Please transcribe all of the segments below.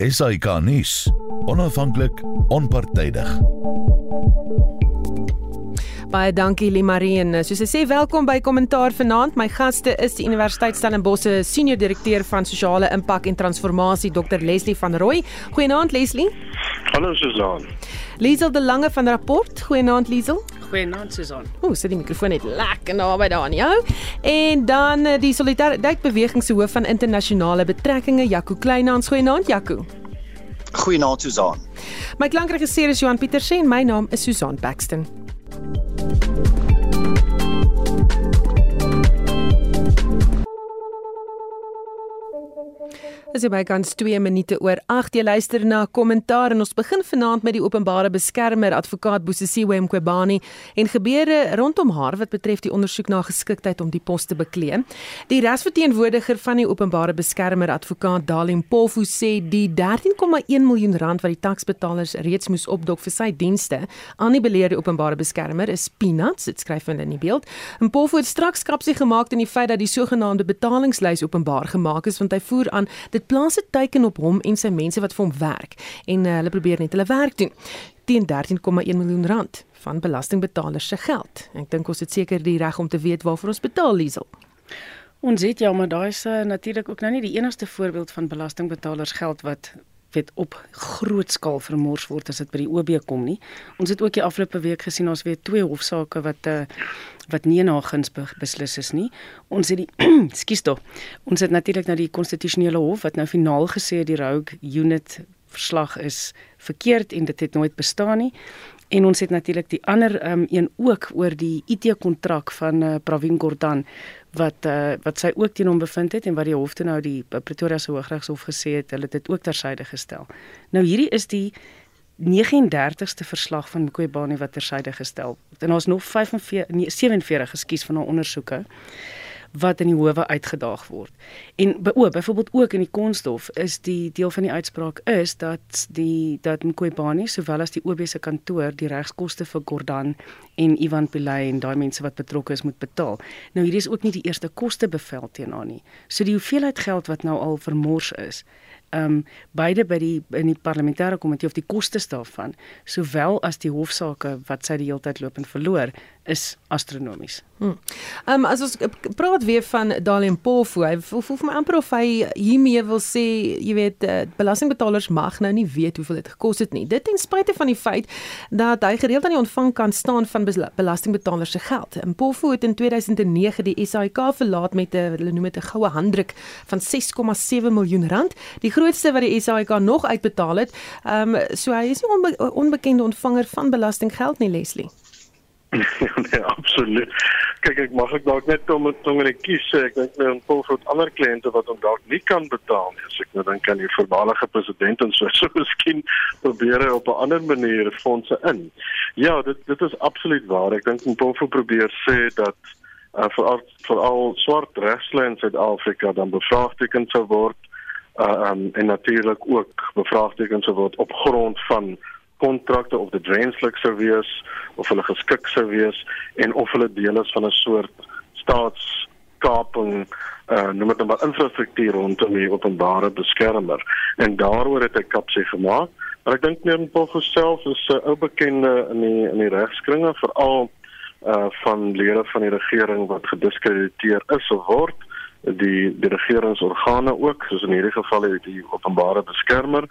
SAK nuus. Onafhanklik, onpartydig. Baie dankie Limarien. Soos ek sê, welkom by Kommentaar vanaand. My gaste is die Universiteit Stellenbosch se senior direkteur van sosiale impak en transformasie, Dr Leslie van Rooi. Goeienaand Leslie. Hallo Susan. Liesel de Lange van Rapport. Goeienaand Liesel. Goeienaand Susan. Ooh, sit die mikrofoon net lekker naby daar aan jou. En dan eh, die Solidariteit Beweging se hoof van internasionale betrekkinge, Jaco Kleinhans. Goeienaand Jaco. Goeienaand Susan. My klankregisseur is Johan Pieterse en my naam is Susan Paxton. As jy by kans 2 minute oor 8 jy luister na kommentaar en ons begin vanaand met die openbare beskermer advokaat Bosisiwe Mqobani en gebeure rondom haar wat betref die ondersoek na geskiktheid om die pos te bekleë. Die regsverteenwoordiger van die openbare beskermer advokaat Dalim Pofu sê die 13,1 miljoen rand wat die taksbetalers reeds moes opdok vir sy dienste aan die beleerde openbare beskermer is peanuts, dit skryf hulle in die beeld. En Pofu het straks kapsie gemaak in die feit dat die sogenaamde betalingslys openbaar gemaak is want hy voer aan plaas 'n teken op hom en sy mense wat vir hom werk en uh, hulle probeer net hulle werk doen teen 13,1 miljoen rand van belastingbetalers se geld. Ek dink ons het seker die reg om te weet waarvoor ons betaal, Liesel. Ons het ja, maar daai is uh, natuurlik ook nou nie die enigste voorbeeld van belastingbetalers geld wat weet op groot skaal vermors word as dit by die OB kom nie. Ons het ook die afgelope week gesien ons weer twee hofsaake wat uh, wat nie na guns beslis is nie. Ons het die skus tog. Ons het natuurlik na die konstitusionele hof wat nou finaal gesê die Rogue Unit verslag is verkeerd en dit het nooit bestaan nie. En ons het natuurlik die ander um, een ook oor die IT kontrak van uh, Pravin Gordhan wat uh, wat sy ook teen hom bevind het en wat die hof toe nou die Pretoria se Hooggeregshof gesê het, hulle het dit ook tersyde gestel. Nou hierdie is die 39ste verslag van Mqobani wat tersyde gestel word. En ons nog 45 nee, 47 geskies van haar ondersoeke wat in die howe uitgedaag word. En o, byvoorbeeld ook in die konshof is die deel van die uitspraak is dat die dat Mqobani sowel as die OB se kantoor die regskoste vir Gordhan en Ivan Pillay en daai mense wat betrokke is moet betaal. Nou hierdie is ook nie die eerste kostebevel teen haar nie. So die hoeveelheid geld wat nou al vermors is, ehm um, beide by die in die parlementêre komitee of die kostes daarvan sowel as die hofsaake wat sy die hele tyd loop en verloor is astronomies. Ehm um, as ons praat weer van Dalian Pofu, hy voel, voel vir my amper of hy hiermee wil sê, jy weet, uh, belastingbetalers mag nou nie weet hoeveel dit gekos het nie. Dit ten spyte van die feit dat hy gereeld aan die ontvang kan staan van belastingbetalers se geld. En Pofu het in 2009 die SAIK verlaat met 'n hulle noem dit 'n goue handdruk van 6,7 miljoen rand, die grootste wat die SAIK nog uitbetaal het. Ehm um, so hy is nie onbe onbekende ontvanger van belastinggeld nie, Leslie. nee, absoluut. Kyk, ek mag ek dalk net om om net kies ek dink nou 'n paar groot ander kliënte wat hom dalk nie kan betaal nie. As ek nou dan kan die voormalige president en so so miskien probeer op 'n ander manier fondse in. Ja, dit dit is absoluut waar. Ek dink Mpofu probeer sê dat uh, vir vir al swart regslyn in Suid-Afrika dan bevraagteken sou word uh, um, en natuurlik ook bevraagteken sou word op grond van kontrakte of dit wenslik sou wees of hulle geskik sou wees en of hulle deel is van 'n soort staatskaping uh noem dit maar infrastruktuur rondom die openbare beskermer. En daaroor het hy kapsie gemaak. Maar ek dink meer op homself is 'n uh, ou bekende in die in die regskringe veral uh van lede van die regering wat gediskrediteer is of word die die regeringsorgane ook soos in hierdie geval die, die openbare beskermer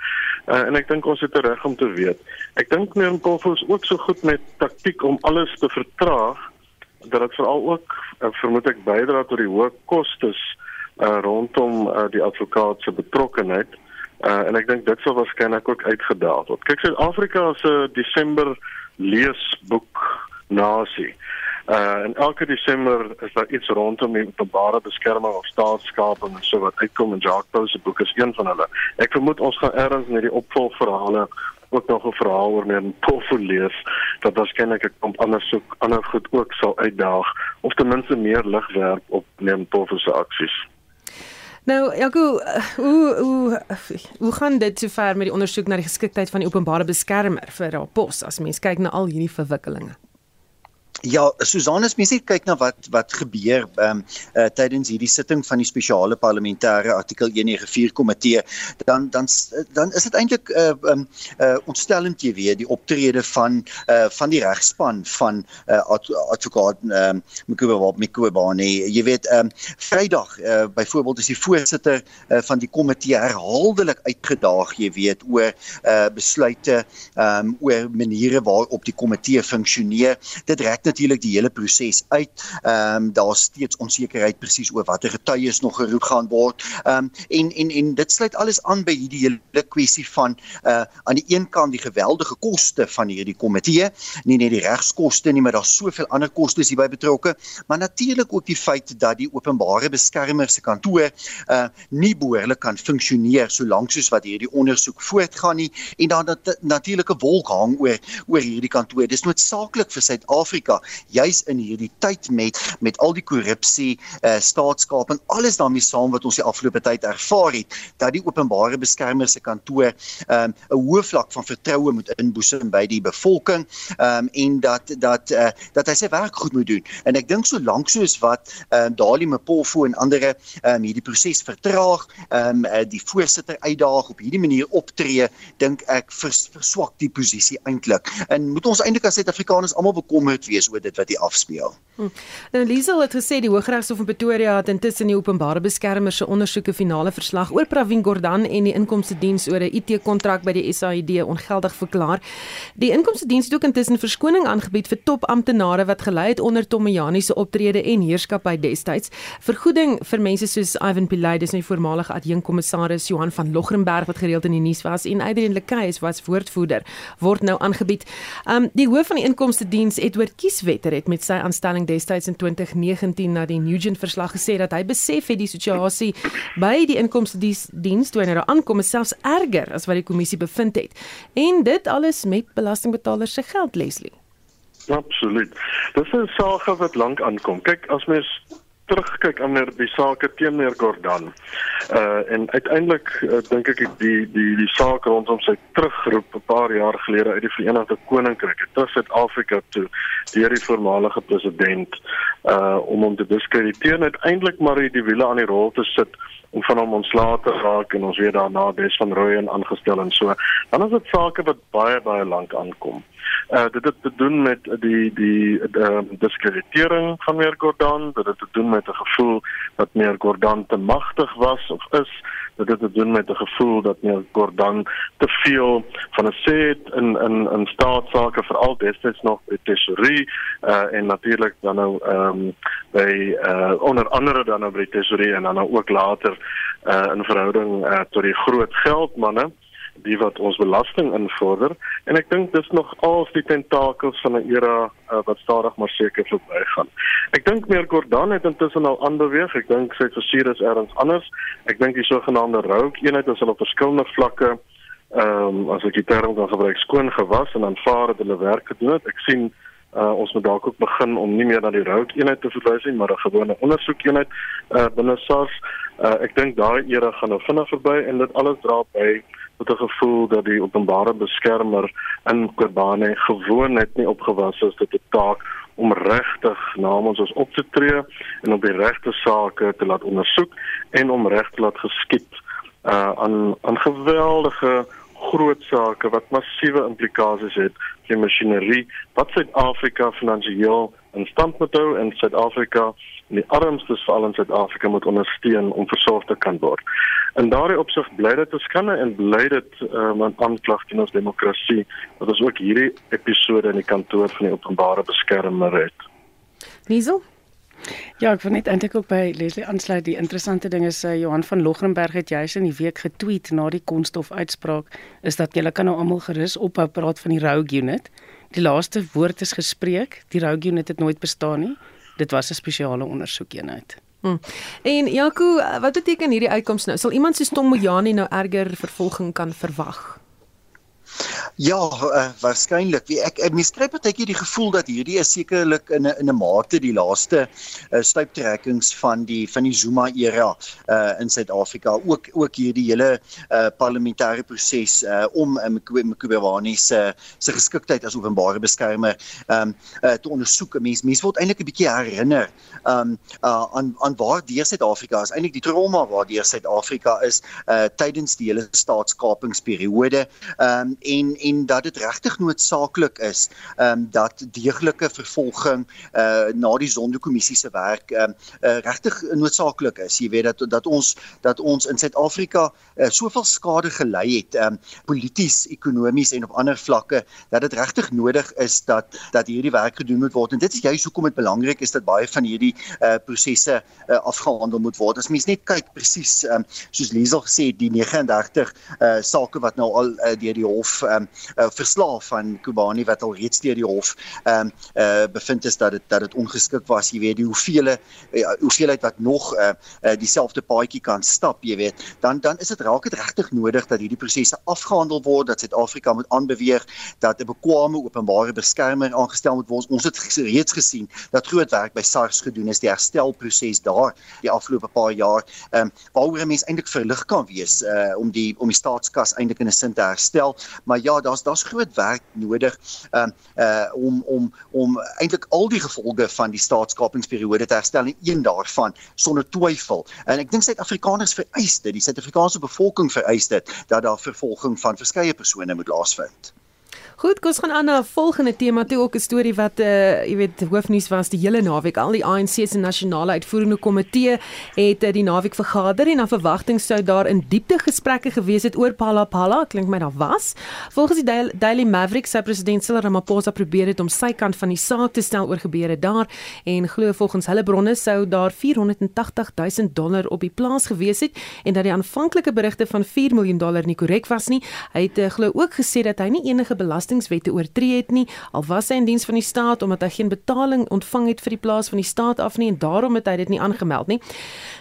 uh, en ek dink ons het reg om te weet. Ek dink Koffel is ook so goed met taktik om alles te vertraag dat dit veral ook uh, vermoed ek bydra tot die hoë kostes uh, rondom uh, die advokaat se betrokkeheid uh, en ek dink dit sal waarskynlik ook uitgedaal word. Kyk Suid-Afrika se Desember leesboek nasie. Uh en elke Desember is daar iets rondom die openbare beskerming of staatskaping en so wat uitkom en Jacques Pau se boek is een van hulle. Ek vermoed ons gaan ergens met die opvolgverhale ook nog 'n verhaal oor neem Pofu lees dat waarskynlik 'n klomp ander soek ander goed ook sal uitdaag of ten minste meer lig werp op neem Pofu se aksies. Nou, Jaco, hoe hoe hoe gaan dit sover met die ondersoek na die geskiktheid van die openbare beskermer vir haar pos as mens kyk na al hierdie verwikkelinge? Ja, Susan, as mens net kyk na wat wat gebeur ehm um, uh, tydens hierdie sitting van die spesiale parlementêre artikel 194 komitee, dan dan dan is dit eintlik 'n uh, eh, um, uh, ontstellend jy weet die optrede van uh, van die regspan van uh, advokaat ehm um, Mkhwebane. Jy weet ehm um, Vrydag uh, byvoorbeeld is die voorsitter uh, van die komitee herhaaldelik uitgedaag, jy weet, oor uh, besluite ehm um, oor maniere waarop die komitee funksioneer. Dit reg natuurlik die hele proses uit. Ehm um, daar's steeds onsekerheid presies oor watter getuies nog geroep gaan word. Ehm um, en en en dit sluit alles aan by hierdie hele kwessie van uh aan die een kant die geweldige koste van hierdie komitee, nie net die regskoste nie, maar daar's soveel ander kostes hierby betrokke, maar natuurlik ook die feit dat die openbare beskermer se kantoor uh nie behoorlik kan funksioneer solank soos wat hierdie ondersoek voortgaan nie en dan dat natuurlike wolk hang oor oor hierdie kantoor. Dis noodsaaklik vir Suid-Afrika juis in hierdie tyd met met al die korrupsie, uh, staatskaping, alles daarmee saam wat ons die afgelope tyd ervaar het, dat die openbare beskermer se kantoor ehm, 'n um, hoë vlak van vertroue moet inboesem by die bevolking um, en dat dat uh, dat hy sy werk goed moet doen. En ek dink solank soos wat um, Dali Mpofu en ander um, hierdie proses vertraag, um, die voorsitter uitdaag op hierdie manier optree, dink ek vers, verswak die posisie eintlik. En moet ons eintlik as Suid-Afrikaners almal bekommerd wees oor dit wat hier afspeel. Hm. Nou Liesel het gesê die Hooggeregshof in Pretoria het intussen die openbare beskermer se ondersoeke finale verslag oor Pravin Gordhan en die inkomste diens oor 'n IT-kontrak by die SAID ongeldig verklaar. Die inkomste diens het ook intussen verskoning aangebied vir topamptenare wat gelei het onder Tommejani se optrede en heerskappy destyds. Vergoeding vir mense soos Ivan Pillay, dis nou die voormalige adjunkkommissaris Johan van Logrenberg wat gereeld in die nuus was en Adrian Lekay was woordvoerder word nou aangebied. Um die hoof van die inkomste diens Edward Kieswetter het met sy aanstelling destyds in 2019 na die Nugent verslag gesê dat hy besef het die situasie by die inkomste diens toe hy nou aankom is selfs erger as wat die kommissie bevind het. En dit alles met belastingbetalers se geld Leslie. Absoluut. Dis 'n saak wat lank aankom. Kyk, as mens terugkyk aan die sake teen meneer Gordhan. Uh en uiteindelik uh, dink ek die die die saak rondom sy teruggeroep 'n paar jaar gelede uit die Verenigde Koninkryk terug Suid-Afrika toe deur die voormalige president uh om hom te diskrediteer en uiteindelik maar die wiele aan die rol te sit om van hom ontslae te raak en ons weer daarna Des van Rooyen aangestel en so. Dan is dit sake wat baie baie lank aankom. Uh dit het te doen met die die uh, diskreditering van Meir Gordhan, dit het te doen met 'n gevoel dat Meir Gordhan te magtig was of is, dit het te doen met 'n gevoel dat Meir Gordhan te veel van 'n sê het in in in staatsake veral destyds nog by tesorie uh en natuurlik dan nou ehm um, by uh onder andere dan nou by tesorie en dan nou ook later uh in verhouding uh, tot die groot geldmanne die wat ons belasting invorder en ek dink dis nog als die tentakels van 'n era uh, wat stadig maar seker verbygaan. Ek dink meer Gordhan het intussen al aanbeweeg. Ek dink sy versier is ergens anders. Ek dink die sogenaamde rook eenheid is al op verskillende vlakke ehm um, as ek die term kan gebruik skoon gewas en aanvaar dat hulle werk gedoen het. Ek sien uh, ons moet dalk ook begin om nie meer na die rook eenheid te verwys nie, maar 'n gewone ondersoek eenheid uh, binne SARS. Uh, ek dink daai era gaan nou vinnig verby en dit alles dra by met 'n gevoel dat die openbare beskermer in Kobane gewoon net nie opgewas is. Dit 'n taak om regtig namens ons op te tree en op die regte sake te laat ondersoek en om reg te laat geskied uh, aan aan geweldige groot sake wat massiewe implikasies het vir masjinerie wat Suid-Afrika finansiëel in stand moet hou en Suid-Afrika en die armstes veral in Suid-Afrika moet ondersteun om versorg te kan word. In daardie opsig bly dit beskande en bly dit um, 'n aanklag teen ons demokrasie wat ons ook hierdie episode in die kantoor van die openbare beskermer het. Liesel Ja, ek wil net eintlik ook by Leslie aansluit. Die interessante ding is uh, Johan van Logrenberg het juis in die week getweet na die konstof uitspraak is dat julle kan nou almal gerus ophou praat van die Rogue Unit. Die laaste woord is gespreek. Die Rogue Unit het nooit bestaan nie dit was 'n spesiale ondersoekeenheid. Hmm. En Jaco, wat beteken hierdie uitkoms nou? Sal iemand soos Tom Mojani nou erger vervolging kan verwag? Ja, uh, waarskynlik. Wie ek, ek miskryp partykeer die gevoel dat hierdie is sekerlik in 'n in 'n mate die laaste uh, stuiptrekkings van die van die Zuma era uh in Suid-Afrika. Ook ook hierdie hele uh parlementêre proses uh om Mkhwebane se se geskiktheid as openbare beskermer um uh, te ondersoek. Mense mense word eintlik 'n bietjie herinner um uh aan aan waar deur Suid-Afrika is. Eintlik die trauma waar deur Suid-Afrika is uh tydens die hele staatskapingsperiode. Um en, en en dat dit regtig noodsaaklik is ehm um, dat deeglike vervolging eh uh, na die sondekommissie se werk ehm um, uh, regtig noodsaaklik is. Jy weet dat dat ons dat ons in Suid-Afrika uh, soveel skade gelei het ehm um, polities, ekonomies en op ander vlakke dat dit regtig nodig is dat dat hierdie werk gedoen moet word en dit is juist hoekom dit belangrik is dat baie van hierdie eh uh, prosesse uh, afgehandel moet word. As mens net kyk presies ehm um, soos Liesel gesê het die 39 eh uh, sake wat nou al uh, deur die hof ehm um, uh, verslaaf van Kubani wat al reeds deur die hof ehm um, uh, bevind is dat dit dat dit ongeskik was. Jy weet die hoeveel uh, hoeveelheid wat nog uh, uh, dieselfde paadjie kan stap jy weet. Dan dan is dit raak dit regtig nodig dat hierdie prosesse afgehandel word dat Suid-Afrika moet aanbeweeg dat 'n bekwame openbare beskermer aangestel moet word. Ons het reeds gesien dat groot werk by SARS gedoen is. Die herstelproses daar die afgelope paar jaar ehm um, waaroor mense eintlik verlig kan wees uh, om die om die staatskas eintlik in 'n sin te herstel. Maar ja daar's daar's groot werk nodig um, uh om om om eintlik al die gevolge van die staatskapingsperiode te herstel en een daarvan sonder twyfel. En ek dink Suid-Afrikaners vereis dit, die Suid-Afrikaanse bevolking vereis dit dat daar vervolging van verskeie persone moet plaasvind. Goed, ons gaan aan na 'n volgende tema toe ook 'n storie wat uh jy weet hoofnuus was die hele naweek. Al die ANC se nasionale uitvoerende komitee het uh, die naweek vergader en na verwagting sou daar in diepte gesprekke gewees het oor Palapala. Klink my daar was. Volgens die Daily Maverick se president Cyril Ramaphosa probeer dit om sy kant van die saak te stel oor gebeure daar en glo volgens hulle bronne sou daar 480 000 dollar op die plaas gewees het en dat die aanvanklike berigte van 4 miljoen dollar nie korrek was nie. Hy het uh, glo ook gesê dat hy nie enige belasting belastingwette oortree het nie al was hy in diens van die staat omdat hy geen betaling ontvang het vir die plaas van die staat af nie en daarom het hy dit nie aangemeld nie.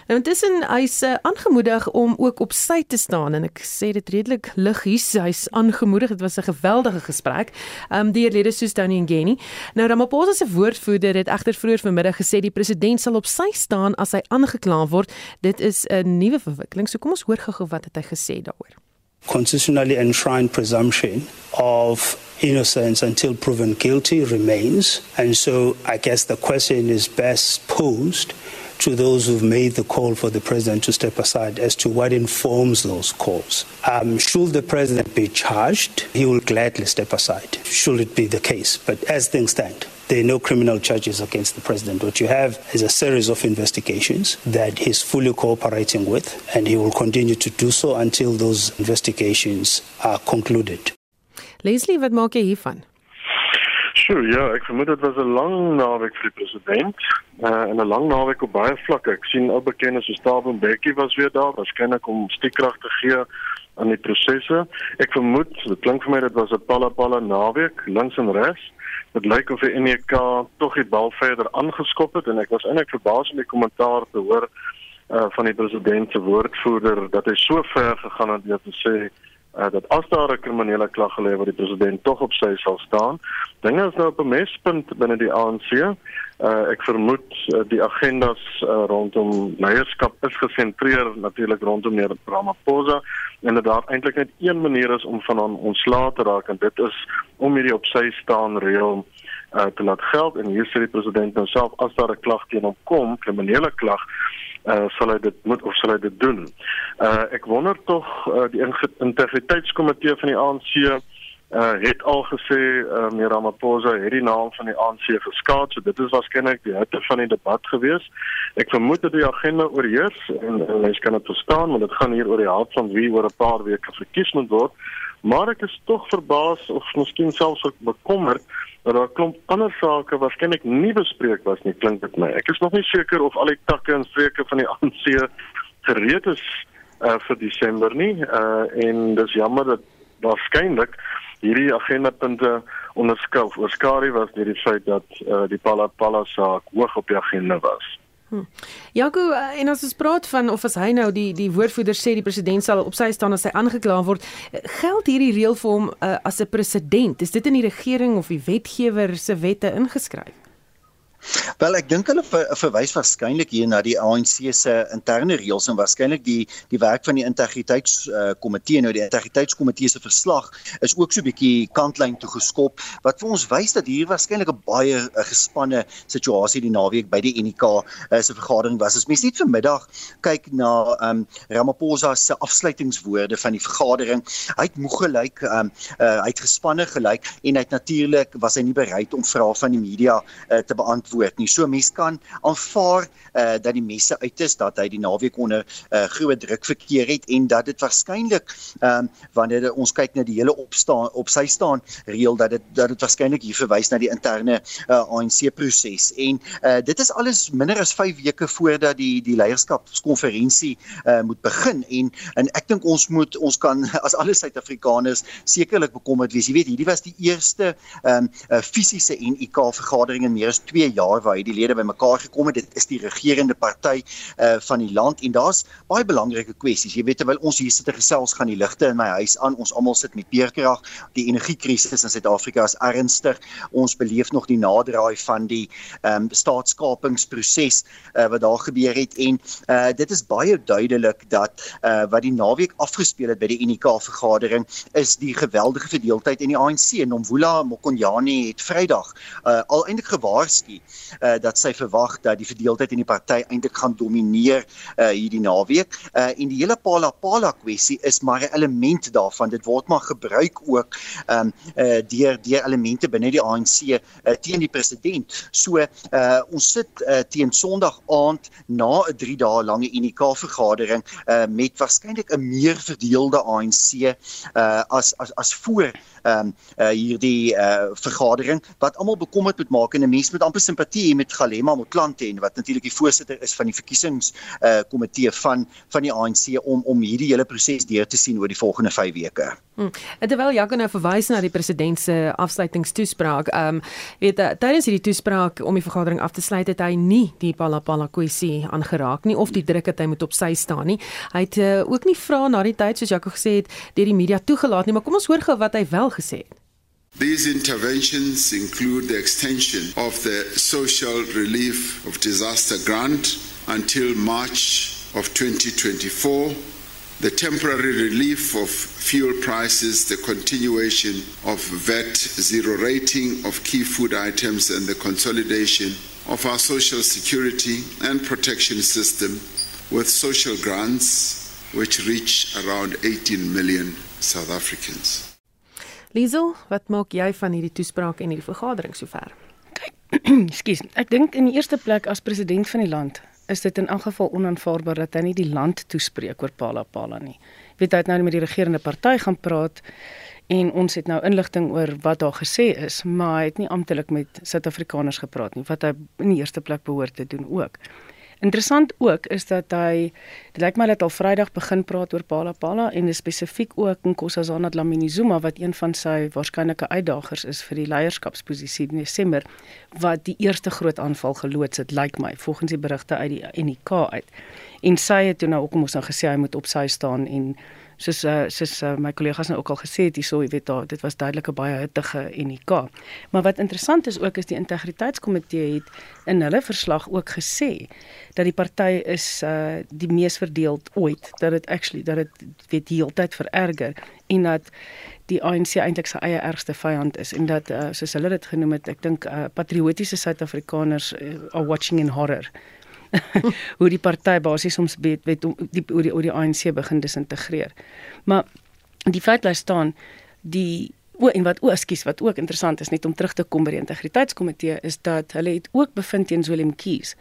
Nou intussen hy's uh, aangemoedig om ook op sy te staan en ek sê dit redelik liggies hy's aangemoedig dit was 'n geweldige gesprek um, deur lede soos Tony Ngeni. Nou Ramaphosa se woordvoerder het egter vroeër vanmiddag gesê die president sal op sy staan as hy aangekla word. Dit is 'n nuwe verwikkeling. So kom ons hoor gou-gou wat het hy gesê daaroor constitutionally enshrined presumption of innocence until proven guilty remains. And so I guess the question is best posed to those who've made the call for the president to step aside as to what informs those calls. Um, should the president be charged, he will gladly step aside, should it be the case. But as things stand, there are no criminal charges against the president. What you have is a series of investigations that he's fully cooperating with, and he will continue to do so until those investigations are concluded. Leslie, wat maak jy hiervan? Sure, ja, ek vermoed dit was 'n lang naweek vir die president. Uh, en 'n lang naweek op baie vlakke. Ek sien ou bekennes so Stabo Bekkie was weer daar, waarskynlik om stiekkrag te gee aan die prosesse. Ek vermoed, dit klink vir my dit was 'n palla naweek, links en regs dit lyk of die NEK tog die bal verder aangeskop het en ek was eintlik verbaas om die kommentaar te hoor uh, van die president se woordvoerder dat hy so ver gegaan het deur te sê uh, dat as daar 'n kriminele klag gelê word die president tog op sy sal staan. Dinge is nou op 'n mespunt binne die ANC. Uh, ek vermoed uh, die agendas uh, rondom leierskap is gesentreer natuurlik rondom meneer Ramaphosa en dat daar eintlik net een manier is om van hom ontslae te raak en dit is om hierdie op sy staan reël uh, te laat geld en hier sê die president nou self as daar 'n klag teen hom kom, kriminele klag uh sal hy dit moet of sal hy dit doen. Uh ek wonder tog uh, die integriteitskomitee van die ANC uh het al gesê uh, meneer Ramaphosa het die naam van die ANC geskaad so dit is waarskynlik die hitte van die debat gewees. Ek vermoed dat die agenda oorheers en, en mense kan dit verstaan want dit gaan hier oor die hart van wie oor 'n paar weke verkies moet word. Maar ek is tog verbaas of miskien selfs bekommerd dat daar 'n klomp ander sake waarskynlik nie bespreek was nie klink dit my. Ek is nog nie seker of al die takke en streke van die ANC gereed is uh vir Desember nie. Uh en dis jammer dat waarskynlik hierdie agendapunte onderskou. Oorskary was deur die feit dat uh, die Pala Pala saak hoog op die agenda was. Hm. Jaco, eh, en as ons praat van of as hy nou die die woordvoerder sê die president sal op sy staan as hy aangekla word, eh, geld hierdie reël vir hom uh, as 'n president? Is dit in die regering of die wetgewer se wette ingeskryf? Wel ek dink hulle ver, verwys waarskynlik hier na die ANC se interne reëls en waarskynlik die die werk van die integriteitskomitee uh, nou die integriteitskomitee se verslag is ook so 'n bietjie kantlyn toe geskop wat vir ons wys dat hier waarskynlik 'n baie uh, gespanne situasie die naweek by die UNK uh, se vergadering was. As mens net vanmiddag kyk na um, Ramaphosa se afsluitingswoorde van die vergadering, hy het moeg gelyk, um, uh, hy het gespanne gelyk en hy het natuurlik was hy nie bereid om vrae van die media uh, te beantwoord antwoord nie. So mense kan aanvaar uh, dat die messe uit is dat hy die naweek onder uh, groot druk verkeer het en dat dit waarskynlik ehm um, wanneer ons kyk na die hele opstaan op sy staan reël dat dit dat dit waarskynlik hier verwys na die interne uh, eh, ANC proses. En uh, dit is alles minder as 5 weke voordat die die leierskapskonferensie uh, moet begin en en ek dink ons moet ons kan as alle Suid-Afrikaners sekerlik bekommerd wees. Jy weet, hierdie was die eerste ehm um, uh, fisiese NUK vergadering in meer as 2 jaar waar hy die lede bymekaar gekom het. Dit is die regerende party uh van die land en daar's baie belangrike kwessies. Jy weet terwyl ons hier sit te gesels gaan die ligte in my huis aan. Ons almal sit met beerkrag. Die energiekrisis in Suid-Afrika is ernstig. Ons beleef nog die naderdraai van die ehm um, staatskapingsproses uh wat daar gebeur het en uh dit is baie duidelik dat uh wat die naweek afgespeel het by die UNK vergadering is die geweldige verdeeldheid in die ANC en Nomvula Mokonyane het Vrydag uh al eintlik gewaarsku uh, dat sy verwag dat die verdeeldheid in die party eintlik gaan domineer uh, hierdie naweek. Uh, en die hele Pala Pala kwessie is maar 'n element daarvan. Dit word maar gebruik ook um, uh, deur deur elemente binne die ANC uh, teen die president. So uh, ons sit uh, teen Sondag aand na 'n 3 dae lange UNIKA vergadering uh, met waarskynlik 'n meer verdeelde ANC uh, as as as voor ehm um, uh, hierdie uh, vergadering wat almal bekommerd moet maak en 'n mens moet amper simpatie hê met Galema Motlanthe en wat natuurlik die voorsitter is van die verkiesings uh, komitee van van die ANC om om hierdie hele proses deur te sien oor die volgende 5 weke. Hmm. Terwyl Jaco nou verwys na die president se afsluitingstoespraak, ehm um, weet uh, tydens hierdie toespraak om die vergadering af te sluit het hy nie die Palapala kwessie aangeraak nie of die druk het hy moet op sy staan nie. Hy het uh, ook nie vra na die tyd soos Jaco gesê het deur die media toegelaat nie, maar kom ons hoor gou wat hy wel gesê het. These interventions include the extension of the social relief of disaster grant until March of 2024, the temporary relief of fuel prices, the continuation of VAT zero rating of key food items, and the consolidation of our social security and protection system with social grants, which reach around 18 million South Africans. Liesel, wat maak jy van hierdie toespraak en hierdie vergadering sover? Ekskuus, ek dink in die eerste plek as president van die land is dit in elk geval onaanvaarbaar dat hy nie die land toespreek oor Pala Pala nie. Weet hy het nou met die regerende party gaan praat en ons het nou inligting oor wat daar gesê is, maar hy het nie amptelik met Suid-Afrikaners gepraat nie wat hy in die eerste plek behoort te doen ook. Interessant ook is dat hy dit lyk my dat al Vrydag begin praat oor Pala Pala en spesifiek ook Nkosazana Dlamini Zuma wat een van sy waarskynlike uitdagers is vir die leierskapsposisie in Desember wat die eerste groot aanval geloods het lyk my volgens die berigte uit die NK uit. En sy het toe nou ook mos nou gesê hy moet op sy staan en soos uh, soos uh, my kollegas nou ook al gesê het hierso, jy weet daar dit was duidelik 'n baie hittige UNIK. Maar wat interessant is ook is die integriteitskomitee het in hulle verslag ook gesê dat die party is uh die mees verdeeld ooit, dat dit actually dat dit weet die hele tyd vererger en dat die ANC eintlik sy eie ergste vyand is en dat uh, soos hulle dit genoem het, ek dink uh, patriotiese Suid-Afrikaners uh, are watching in horror hoe die party basies soms weet weet die oor die oor die ANC begin disintegreer. Maar die feit bly staan die o en wat o ekskuus wat ook interessant is net om terug te kom by die integriteitskomitee is dat hulle het ook bevind teen Willem Kies.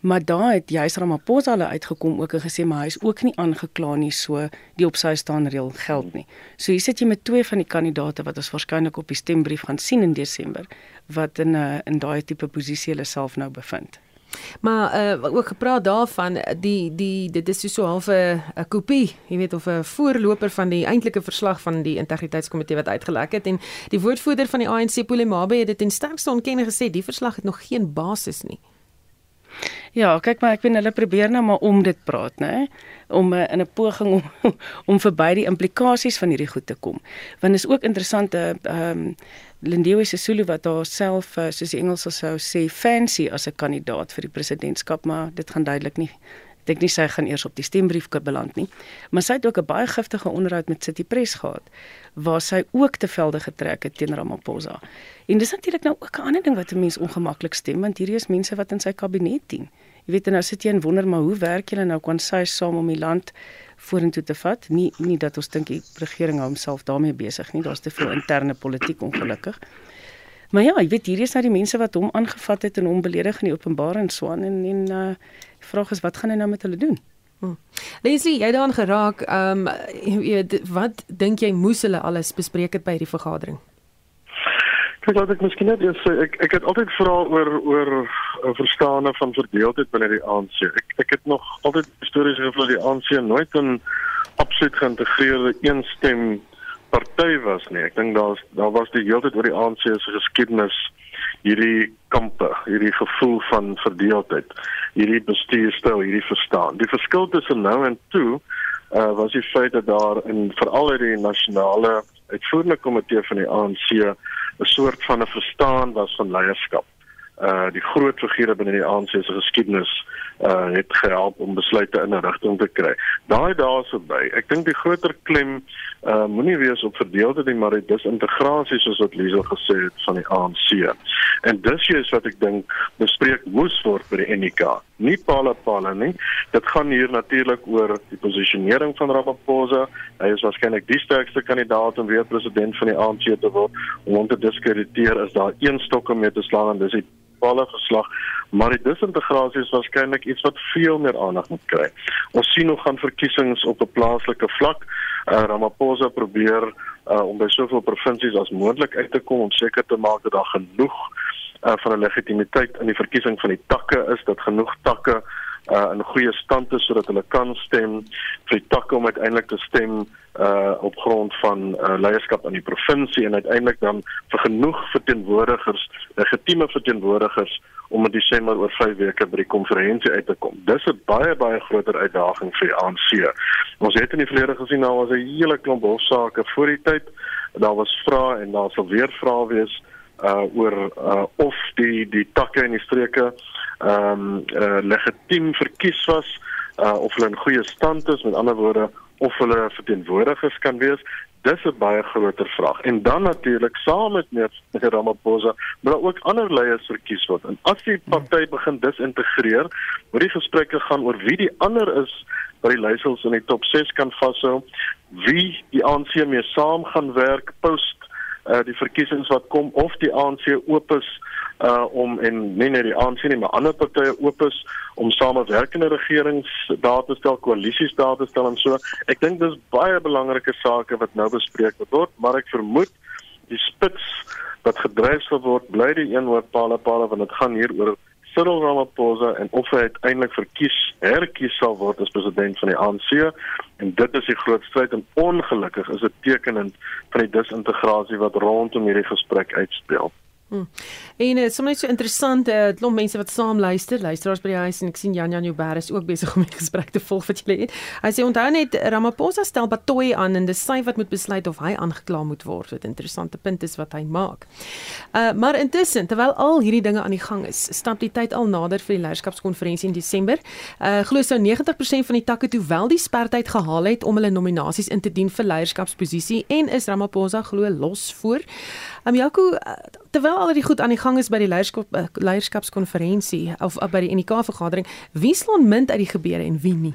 Maar daar het juis Ramaphosa hulle uitgekom ook en gesê maar hy is ook nie aangekla nie so die op sy staan reël geld nie. So hier sit jy met twee van die kandidate wat ons waarskynlik op die stembrief gaan sien in Desember wat in 'n in daai tipe posisie hulle self nou bevind. Maar uh ook gepraat daarvan die die dit is so half 'n 'n kopie, jy weet of 'n voorloper van die eintlike verslag van die integriteitskomitee wat uitgelek het en die woordvoerder van die ANC Polemabe het dit in sterkste ontkenning gesê die verslag het nog geen basis nie. Ja, kyk maar ek weet hulle probeer nou maar om dit praat, né? Om uh, in 'n poging om om verby die implikasies van hierdie goed te kom. Want is ook interessante ehm um, Lindiwe Sisulu wat haarself uh, soos die Engelse sou sê fancy as 'n kandidaat vir die presidentskap, maar dit gaan duidelik nie dink nie sy gaan eers op die stembrief beland nie. Maar sy het ook 'n baie giftige onderhoud met City Press gehad waar sy ook te velde getrek het teen Ramaphosa. En dis natuurlik nou ook 'n ander ding wat 'n mens ongemaklik stem want hierdie is mense wat in sy kabinet dien. Jy weet nou sit jy en wonder maar hoe werk julle nou kon sy saam om die land vorentoe te vat? Nie nie dat ons dink die regering hou homself daarmee besig nie. Daar's te veel interne politiek ongelukkig. Maar ja, jy weet hierdie is nou die mense wat hom aangevat het en hom beledig in die openbaar en swaan en en uh Die vraag is wat gaan hy nou met hulle doen? Hmm. Leslie, jy daan geraak, ehm um, wat dink jy moes hulle alles bespreek het by hierdie vergadering? Ek dink ek miskien net is ek ek het altyd vra oor oor 'n uh, verstaane van verdeeldheid binne die ANC. Ek ek het nog altyd stories gehoor dat die ANC nooit 'n absoluut geïntegreerde eenstem party was nie. Ek dink daar's daar was die hele tyd oor die ANC se geskiedenis hierdie kampe, hierdie gevoel van verdeeldheid, hierdie bestuurstyl, hierdie verstaan. Die verskil tussen nou en toe uh was die feit dat daar in veral uit die nasionale uitvoerende komitee van die ANC 'n soort van 'n verstaan was van leierskap. Uh die groot figure binne die ANC se geskiedenis uh het gehelp om besluite in 'n rigting te kry. Daai dae is verby. Ek dink die groter klem uh moenie wees op verdeelde nie, maar dit is integrasie soos wat Liesel gesê het van die ANC. En dis is wat ek dink bespreek moes word by die NK. Nie pala pala nie. Dit gaan hier natuurlik oor die posisionering van Ramaphosa. Hy is waarskynlik die sterkste kandidaat om weer president van die ANC te word. Om hom te diskrediteer is daar een stok om mee te slaan en dis die volle geslag, maar die disintegrasie is waarskynlik iets wat veel meer aandag moet kry. Ons sien nog gaan verkiesings op 'n plaaslike vlak. Uh, Ramaphosa probeer uh, om by soveel provinsies as moontlik uit te kom om seker te maak dat daar genoeg uh, van 'n legitimiteit in die verkiesing van die takke is, dat genoeg takke uh in goeie stand is sodat hulle kan stem vir die takke om uiteindelik te stem uh op grond van uh, leierskap aan die provinsie en uiteindelik dan vir genoeg verteenwoordigers, legitieme verteenwoordigers om in Desember oor 5 weke by die konferensie uit te kom. Dis 'n baie baie groter uitdaging vir die ANC. Ons het in die verlede gesien daar was 'n hele klomp hofsaake voor die tyd. Daar was vrae en daar sal weer vrae wees uh oor uh of die die takke en die streke ehm um, uh, legitiem verkies was uh of hulle in goeie stand is met ander woorde of hulle verteenwoordigers kan wees dis 'n baie groter vraag. En dan natuurlik saam met meneer Ramaphosa maar ook ander leiers verkies word. En as die party begin disintegreer moet die gesprekke gaan oor wie die ander is wat die leiersels in die top 6 kan vashou wie die ANC mee saam gaan werk post uh, die verkiesings wat kom of die ANC oop is uh om en nie net die ANC nie maar ander partye oop is om samewerkende regerings daar te stel, koalisies daar te stel en so. Ek dink dis baie belangrike sake wat nou bespreek word, maar ek vermoed die spits wat gedryf sal word bly die een oor Paula want dit gaan hier oor Cyril Ramaphosa en of hy uiteindelik verkies herkies sal word as president van die ANC en dit is die groot stryd en ongelukkig is dit tekenend van die disintegrasie wat rondom hierdie gesprek uitspeel. Hmm. En dit uh, is sommer so interessant, 'n uh, klomp mense wat saam luister, luisteraars by die huis en ek sien Jan Jan Joubert is ook besig om die gesprek te volg wat julle het. Hy sê onthou net Ramaphosa stel Batoy aan en dis sy wat moet besluit of hy aangekla moet word. Wat 'n interessante punt is wat hy maak. Uh maar intussen, terwyl al hierdie dinge aan die gang is, stap die tyd al nader vir die leierskapskonferensie in Desember. Uh glo sou 90% van die takke toe wel die spertyd gehaal het om hulle nominasies in te dien vir leierskapsposisie en is Ramaphosa glo los voor. Amiako, um, terwyl al die goed aan die gang is by die leierskap uh, leierskapskonferensie of uh, by die NK vergadering, wie slaan mint uit die gebeure en wie nie?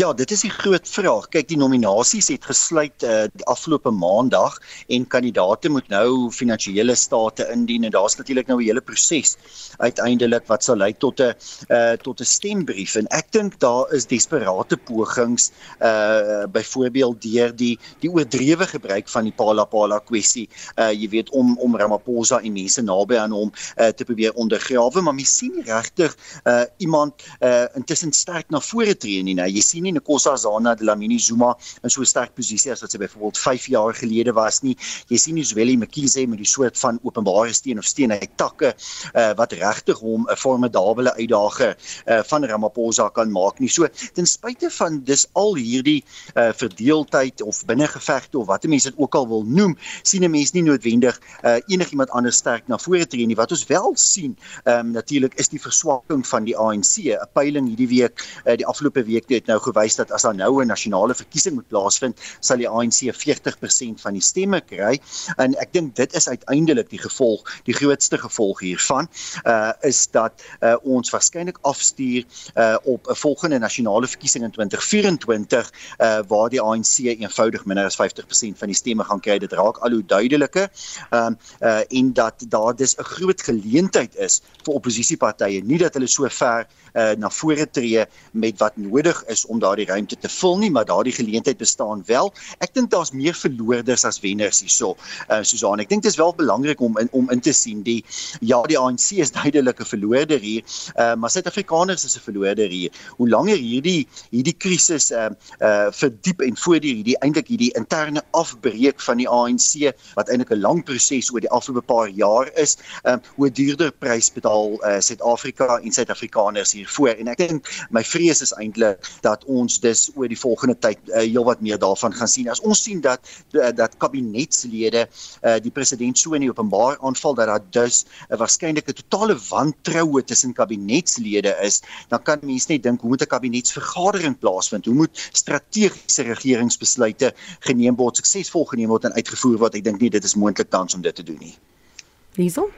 Ja, dit is die groot vraag. Kyk, die nominasies het gesluit uh die afgelope maandag en kandidaate moet nou finansiële state indien en daar's natuurlik nou 'n hele proses uiteindelik wat sal lei tot 'n uh tot 'n stembrief en ek dink daar is desperate pogings uh byvoorbeeld deur die die oordrewe gebruik van die Pala Pala kwessie uh jy weet om om Ramaphosa en mense naby aan hom uh te probeer ondergrawe, maar mens sien nie regtig uh iemand uh intussen sterk na vore tree nie. Nou jy sien nie Nkosi Zana Dlamini Zuma in so 'n sterk posisie as wat sy byvoorbeeld 5 jaar gelede was nie. Jy sien nie Zweli Mkhize met die soort van openbare steen of steen uit takke uh, wat regtig hom 'n formidable uitdager uh, van Ramaphosa kan maak nie. So ten spyte van dis al hierdie uh, verdeeldheid of binnengevegte of wat mense dit ook al wil noem, sien 'n mens nie noodwendig uh, enigiemand anders sterk na vore tree nie. Wat ons wel sien, um, natuurlik is die verswakking van die ANC. 'n Peiling hierdie week, uh, die afgelope week het nou gewys dat as daar nou 'n nasionale verkiesing moet plaasvind, sal die ANC 40% van die stemme kry. En ek dink dit is uiteindelik die gevolg, die grootste gevolg hiervan, uh is dat uh, ons waarskynlik afstuur uh op 'n volgende nasionale verkiesing in 2024 uh waar die ANC eenvoudig minder as 50% van die stemme gaan kry. Dit raak al hoe duideliker. Ehm um, uh en dat daar dis 'n groot geleentheid is vir oppositiepartye, nie dat hulle so ver uh, na vore tree met wat nodig is om daardie ruimte te vul nie, maar daardie geleentheid bestaan wel. Ek dink daar's meer verloorders as wenners hierso. Uh, Susan, ek dink dit is wel belangrik om in, om in te sien die ja, die ANC is duidelik 'n verloorder hier, uh, maar Suid-Afrikaners is 'n verloorder hier. Hoe langer hierdie hierdie krisis uh, uh verdiep en voortduur hierdie eintlik hierdie interne afbreek van die ANC wat eintlik 'n lang proses oor die afgelope paar jaar is, uh, hoe duurder prys betaal uh, Suid-Afrika en Suid-Afrikaners hiervoor en ek dink my vrees is eintlik dat ons dus oor die volgende tyd uh, heelwat meer daarvan gaan sien. As ons sien dat uh, dat kabinetslede uh, die president so in openbaar aanval dat daar dus 'n uh, waarskynlike totale wantroue tussen kabinetslede is, dan kan mense net dink hoe moet 'n kabinetsvergadering plaasvind? Hoe moet strategiese regeringsbesluite geneem word, suksesvol geneem word en uitgevoer word? Ek dink nie dit is moontlik tans om dit te doen nie. Liesel?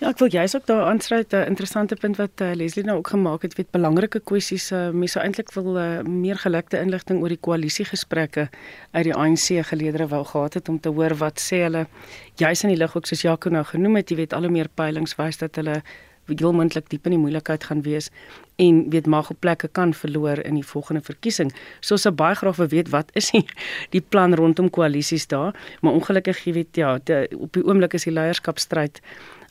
Ja, ek wil juist ook daar aansluit 'n interessante punt wat uh, Leslie nou ook gemaak het, weet belangrike kwessies. Uh, mense eintlik wil uh, meer gelekte inligting oor die koalisiegesprekke uit die ANC geleedere wou gehad het om te hoor wat sê hulle juist in die lig ook soos Jaco nou genoem het, jy weet al hoe meer peilings wys dat hulle heel moontlik diep in die moeilikheid gaan wees en weet mag op plekke kan verloor in die volgende verkiesing. So ons sou baie graag wil weet wat is die, die plan rondom koalisies daar, maar ongelukkig jy weet ja, die, op die oomblik is die leierskapstryd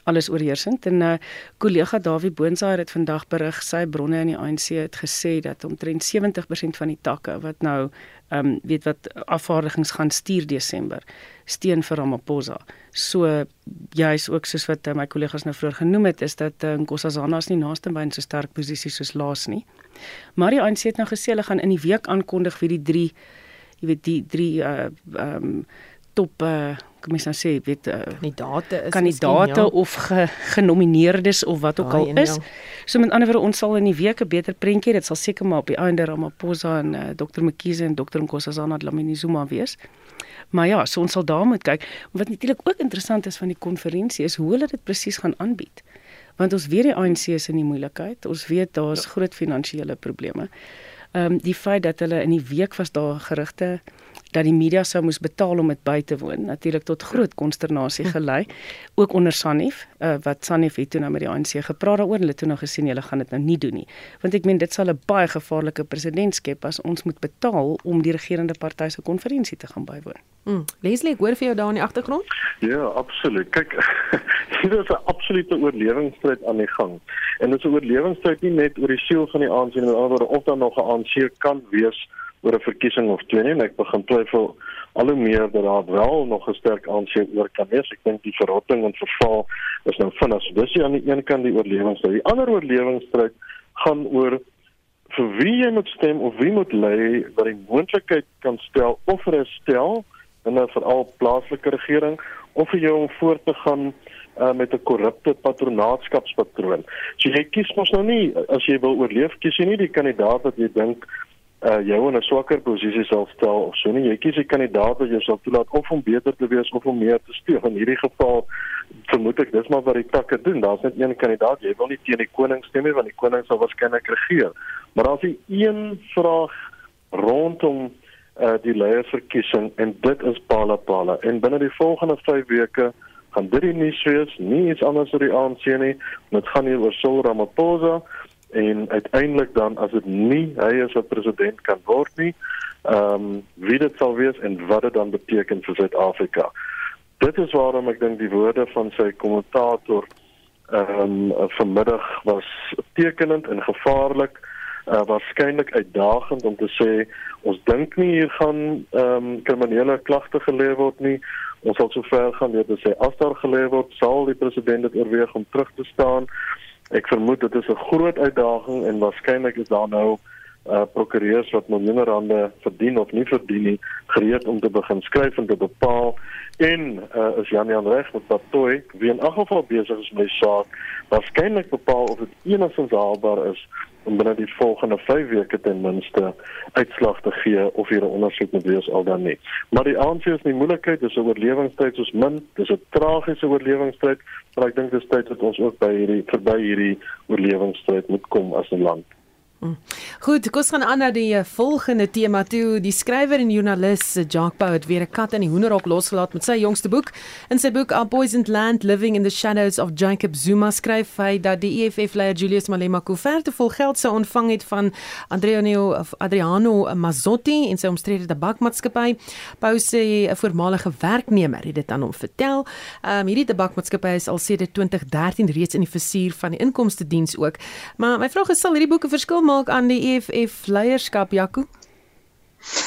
alles oorheersend en 'n uh, kollega Dawie Boonsaai het vandag berig sy bronne in die ANC het gesê dat omtrent 70% van die takke wat nou ehm um, weet wat afvaardigings gaan stuur Desember steun vir Ramaphosa. So juis ook soos wat uh, my kollegas nou vroeër genoem het is dat uh, Nkosazana is nie naaste by 'n so sterk posisie soos laas nie. Maar die ANC het nou gesê hulle gaan in die week aankondig wie die 3 jy weet die 3 uh ehm um, top uh kom ons nou sê weet uh, kandidate is kandidate ja. of ge, genomineerdes of wat ook al is. Ja. So met ander woorde ons sal in die week 'n beter prentjie dit sal seker maar op die einde Ramaphosa en uh, Dr Mkhize en Dr Nkosazana Dlamini Zuma wees. Maar ja, so ons sal daar moet kyk. Wat natuurlik ook interessant is van die konferensie is hoe hulle dit presies gaan aanbied. Want ons weet die ANC is in die moeilikheid. Ons weet daar's ja. groot finansiële probleme. Ehm um, die feit dat hulle in die week was daar gerugte dat die media sou moes betaal om dit by te woon natuurlik tot groot konsternasie hm. gelei ook onder Sanef uh, wat Sanef het toe nou met die ANC gepraat daaroor hulle toe nou gesien hulle gaan dit nou nie doen nie want ek meen dit sal 'n baie gevaarlike presedent skep as ons moet betaal om die regerende party se konferensie te gaan bywoon. Mm. Leslie, ek hoor vir jou daar in die agtergrond? Ja, absoluut. Kyk, hier is 'n absolute oorlewingsstryd aan die gang. En dit is 'n oorlewingsstryd nie net oor die siel van die ANC nie, maar oor of daar nog 'n ANC kan wees oor 'n verkiesing of twee nie en ek begin twyfel al hoe meer dat daar wel nog 'n sterk aansien oor kan wees. Ek dink die verrotting en verval is nou vinnig. Dis aan die een kant die oorlewingsstryd. Die ander oorlewingsstryd gaan oor vir wie jy moet stem of wie moet lei wat die moontlikheid kan stel of herstel in 'n veral plaaslike regering of vir jou om voort te gaan uh, met 'n korrupte patronaatskapspatroon. So jy kies mos nou nie as jy wil oorleef kies jy nie die kandidaat wat jy dink uh jou in 'n swakker posisie sal stel of so nie. Jy kies 'n kandidaat wat jou sal toelaat of om beter te wees of om meer te speel. In hierdie geval vermoed ek dis maar wat die takke doen. Daar's net een kandidaat. Jy wil nie teen die koning stem nie want die koning sal waarskynlik regeer. Maar daar's 'n een vraag rondom uh die leierverkiesing en dit is pala pala. En binne die volgende 5 weke gaan dit nie wees nie iets anders oor die ANC nie. Dit gaan hier oor Cyril Ramaphosa en uiteindelik dan as dit nie hy is wat president kan word nie, ehm um, wie dit sal wees en wat dit dan beteken vir Suid-Afrika. Dit is waarom ek dink die woorde van sy kommentator ehm um, vanmiddag was tekenend en gevaarlik uh waarskynlik uitdagend om te sê ons dink nie hier gaan ehm um, kriminele klagte gelê word nie. Ons sal sover gaan deur te sê as daar gelê word, sal die president dit oorweeg om terug te staan. Ek vermoed dit is 'n groot uitdaging en waarskynlik is daar nou uh prokureurs wat miljoene rande verdien of nie verdien nie gereed om te begin skryf en te bepaal en uh is Jan Jan reg met Patoy wie in elk geval besig is met saak waarskynlik bepaal of dit enigstens haalbaar is om binne die volgende 5 weke ten minste uitslag te gee of hier 'n ondersoek moet wees al dan nie. Maar die ANC is nie moeilikheid, dis 'n oorlewingstyd soos min, dis 'n tragiese oorlewingstyd, maar ek dink dis tyd dat ons ook by hierdie verby hierdie oorlewingstyd moet kom as 'n land. Mm. Goed, kom ons gaan aan na die eh, volgende tema toe. Die skrywer en joernalis eh, Jacques Pau het weer 'n kat in die hoenderhok losgelaat met sy jongste boek. In sy boek A Poisoned Land: Living in the Shadows of Jacob Zuma skryf hy dat die EFF-leier Julius Malema koeverte vol geld sou ontvang het van Adriano of Adriano Mazzotti en sy omstrede tabakmaatskappy. Pau sê 'n voormalige werknemer het dit aan hom vertel. Um, hierdie tabakmaatskappy is al sedert 2013 reeds in die versuur van die inkomste diens ook. Maar my vraag is sal hierdie boeke verskil maak aan die EFF leierskap Jaco?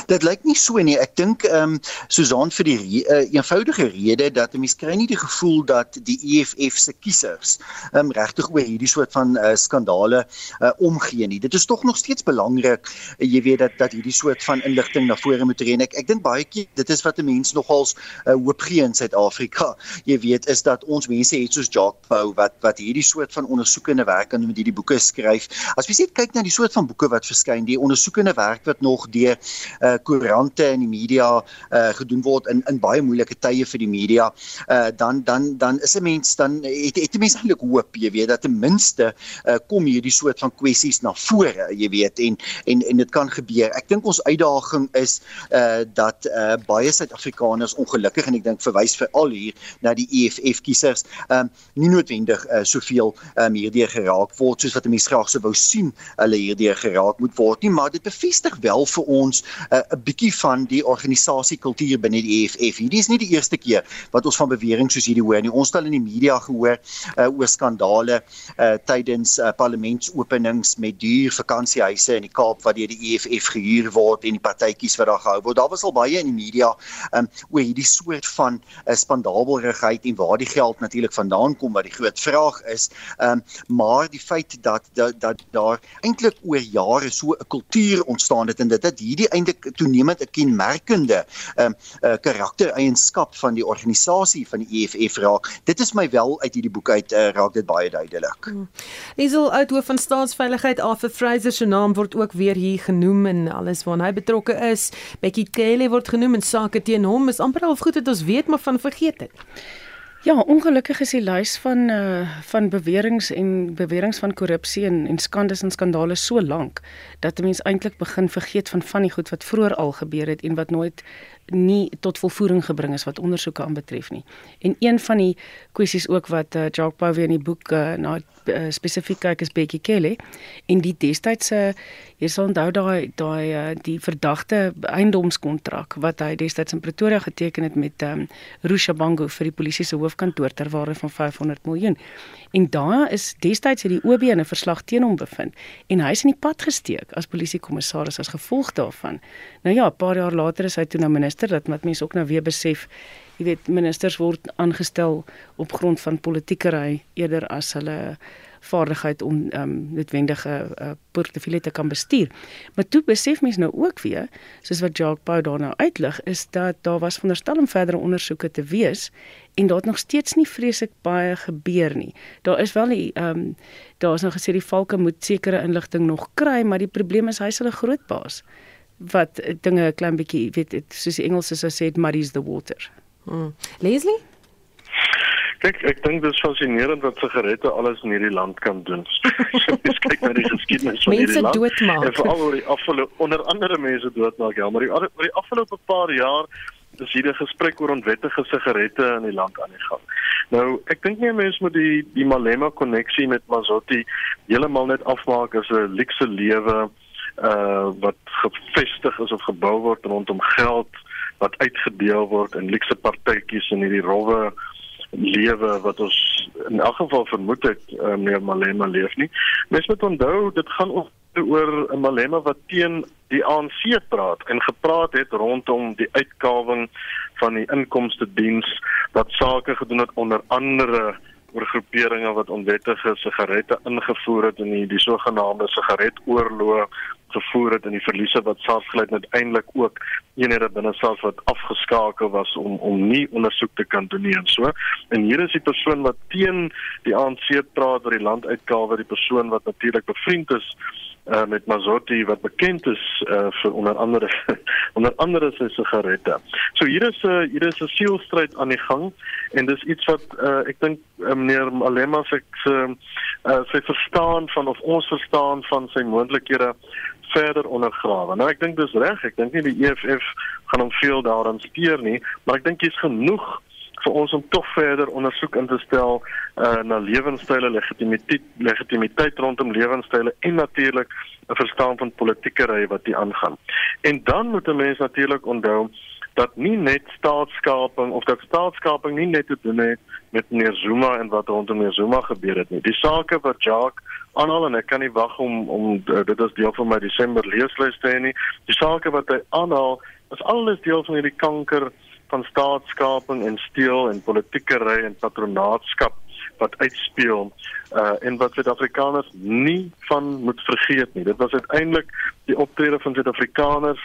Dit lyk nie so nie. Ek dink ehm um, Susan vir die re uh, eenvoudige rede dat 'n mens kry nie die gevoel dat die EFF se kiesers ehm um, regtig oor hierdie soort van uh, skandale uh, omgee nie. Dit is tog nog steeds belangrik uh, jy weet dat dat hierdie soort van inligting na vore moet reën. Ek ek dink baie keer dit is wat 'n mens nogals uh, hoop gee in Suid-Afrika. Jy weet is dat ons mense het soos Jacques Pau wat wat hierdie soort van ondersoekende werk aan met hierdie boeke skryf. As jy net kyk na die soort van boeke wat verskyn, die ondersoekende werk wat nog deur uh koerante en die media uh gedoen word in in baie moeilike tye vir die media uh dan dan dan is 'n mens dan het het 'n mens eintlik hoop jy weet dat ten minste uh kom hierdie soort van kwessies na vore jy weet en en en dit kan gebeur. Ek dink ons uitdaging is uh dat uh baie suid-Afrikaners ongelukkig en ek dink verwys veral hier na die EFF kiesers um nie noodwendig uh soveel um hierdeur geraak word soos wat 'n mens graag sou wou sien hulle hierdeur geraak moet word nie maar dit bevestig wel vir ons 'n uh, bietjie van die organisasie kultuur binne die EFF. Hierdie is nie die eerste keer wat ons van bewering soos hierdie hoor nie. Ons het al in die media gehoor uh, oor skandale uh, tydens uh, parlementsopenings met duur vakansiehuise in die Kaap wat deur die EFF gehuur word en die partytjies wat daar gehou word. Daar was al baie in die media um, oor hierdie soort van uh, spandabelrigheid en waar die geld natuurlik vandaan kom wat die groot vraag is. Um, maar die feit dat dat, dat daar eintlik oor jare so 'n kultuur ontstaan het en dit dat hierdie eintlik toenemend 'n kenmerkende ehm um, uh, karaktereienskap van die organisasie van die EFF raak. Dit is my wel uit hierdie boek uit uh, raak dit baie duidelik. Hmm. Liesel Outhoof van Staatsveiligheid Arthur Fraser se naam word ook weer hier genoem en alles waarna hy betrokke is. Becky Kelly word genoem en sake teen hom is amper al goed dat ons weet maar van vergeet dit. Ja, ongelukkig is die lys van uh van beweringe en beweringe van korrupsie en en skandes en skandale so lank dat 'n mens eintlik begin vergeet van van die goed wat vroeër al gebeur het en wat nooit nie tot volvoering gebring is wat ondersoeke aanbetref nie. En een van die kwessies ook wat uh, Jacques Pau weer in die boek uh, na uh, spesifiek kyk is Becky Kelly en die destydse jy sal onthou daai daai uh, die verdagte eiendomskontrak wat hy destyds in Pretoria geteken het met um, Rusha Bango vir die polisie se hoofkantoor ter waarde van 500 miljoen. En daar is destyds het die OB 'n verslag teen hom bevind en hy is in die pad gesteek as polisiekommissaris as gevolg daarvan. Nou ja, 'n paar jaar later is hy toe na minister dat wat mense ook nou weer besef, jy weet ministers word aangestel op grond van politiekery eerder as hulle vaardigheid om ehm um, noodwendige uh, portefeulje te kan bestuur. Maar toe besef mense nou ook weer, soos wat Jacques Pau daarna uitlig, is dat daar was veronderstel om verdere ondersoeke te wees en daar het nog steeds nie vreeslik baie gebeur nie. Daar is wel die ehm um, daar is nou gesê die valke moet sekere inligting nog kry, maar die probleem is hy's hulle groot baas wat dinge 'n klein bietjie weet soos die Engelse sou sê muddies the water. Hmm. Leslie Kyk, ek dink dit is fascinerend wat sigarette alles in hierdie land kan doen. Jy kyk na die geskiedenis van hierdie land. Mense doodmaak. En veral oor die afgelope onder andere mense doodmaak, ja, maar die oor die afgelope paar jaar is hier 'n gesprek oor onwettige sigarette in die land aan die gang. Nou, ek dink nie mense moet die die Malema koneksie met Mazotti heeltemal net afmaak as 'n luukse lewe uh wat gevestig is of gebou word rondom geld wat uitgedeel word in luukse partytjies in hierdie rowwe lewe wat ons in elk geval vermoed het uh, meneer Malema leef nie. Mens moet onthou dit gaan oor 'n Malema wat teen die ANC praat en gepraat het rondom die uitkawing van die inkomste diens wat sake gedoen het onder andere oor groeperinge wat onwettige sigarette ingevoer het in die, die sogenaamde sigaretoorlog gevoer het en die verliese wat SARS gelyk uiteindelik ook eenhede binne SARS wat afgeskakel was om om nie ondersoek te kan doen nie en so. En hier is die persoon wat teen die ANC praat oor die land uitkaal wat die persoon wat natuurlik bevriend is uh, met Mazotti wat bekend is uh, vir onder andere onder andere sy sigarette. So hier is 'n uh, hier is 'n sielstryd aan die gang en dis iets wat uh, ek dink uh, meneer Malema se uh, sy verstaan van of ons verstaan van sy moontlikhede verder ondergrawe. Nou ek dink dis reg. Ek dink nie die EFF gaan hom veel daaraan steur nie, maar ek dink dis genoeg vir ons om tog verder ondersoek in te stel uh, na lewenstyle legitimiteit legitimiteit rondom lewenstyle en natuurlik 'n verstaan van politieke ry wat hier aangaan. En dan moet 'n mens natuurlik onthou dat nie net staatskaping of dat staatskaping nie net te doen het met meneer Zuma en wat rondom meneer Zuma gebeur het nie. Die sake wat Jacques aanhaal en ek kan nie wag om om dit as deel van my Desember leeslys te hê nie. Die sake wat hy aanhaal is alles deel van hierdie kanker van staatskaping en steel en politieke ry en patronaatskap wat uitspeel uh en wat Suid-Afrikaners nie van moet vergeet nie. Dit was uiteindelik die optrede van Suid-Afrikaners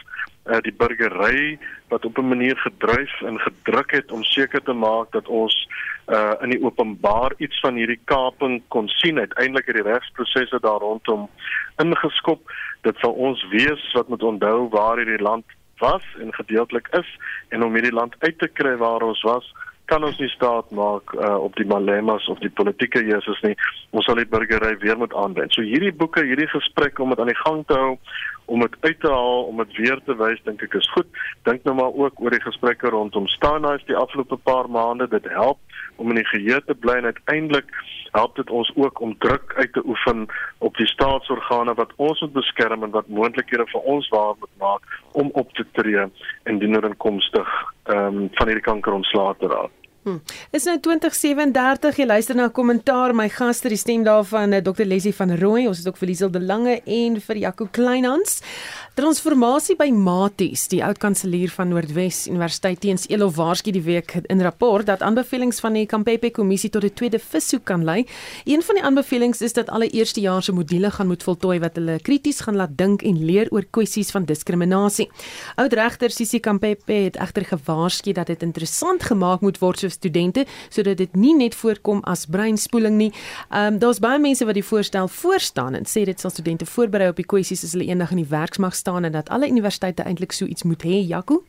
uh die burgery wat op 'n manier gedryf en gedruk het om seker te maak dat ons uh in die openbaar iets van hierdie kaping kon sien. Uiteindelik het die regsprosesse daar rondom ingeskop. Dit sal ons wees wat moet onthou waar hierdie land was en gedeeltelik is en om hierdie land uit te kry waar ons was kan ons nie staat maak uh, op die malemas of die politieke Jesus nie ons sal die burgery weer moet aanwend so hierdie boeke hierdie gesprek om dit aan die gang te hou om dit uit te haal om dit weer te wys dink ek is goed dink nou maar ook oor die gesprekke rondom Stanaas die afgelope paar maande dit help om in die geheue te bly en uiteindelik help dit ons ook om druk uit te oefen op die staatsorgane wat ons moet beskerm en wat moontlikhede vir ons waar moet maak om op te tree indien er inkomstig ehm um, van hierdie kanker ontslae te raak. Hm. Is nou 2037 jy luister na 'n kommentaar my gaste die stem daarvan eh, Dr Leslie van Rooi ons het ook vir Liesel de Lange en vir Jaco Kleinhans Transformasie by Maties, die oud kanselier van Noordwes Universiteit teens Elof waarsku die week in rapport dat aanbevelings van die Kampepe kommissie tot 'n tweede vissoek kan lei. Een van die aanbevelings is dat alle eerstejaarse module gaan moet voltooi wat hulle krities gaan laat dink en leer oor kwessies van diskriminasie. Oud regter Sisi Kampepe het egter gewaarsku dat dit interessant gemaak moet word vir studente sodat dit nie net voorkom as breinspoeling nie. Ehm um, daar's baie mense wat die voorstel voorstaan en sê dit sal studente voorberei op die kwessies as hulle eendag in die werksmag staan en dat alle universiteite eintlik so iets moet hê, Jaco?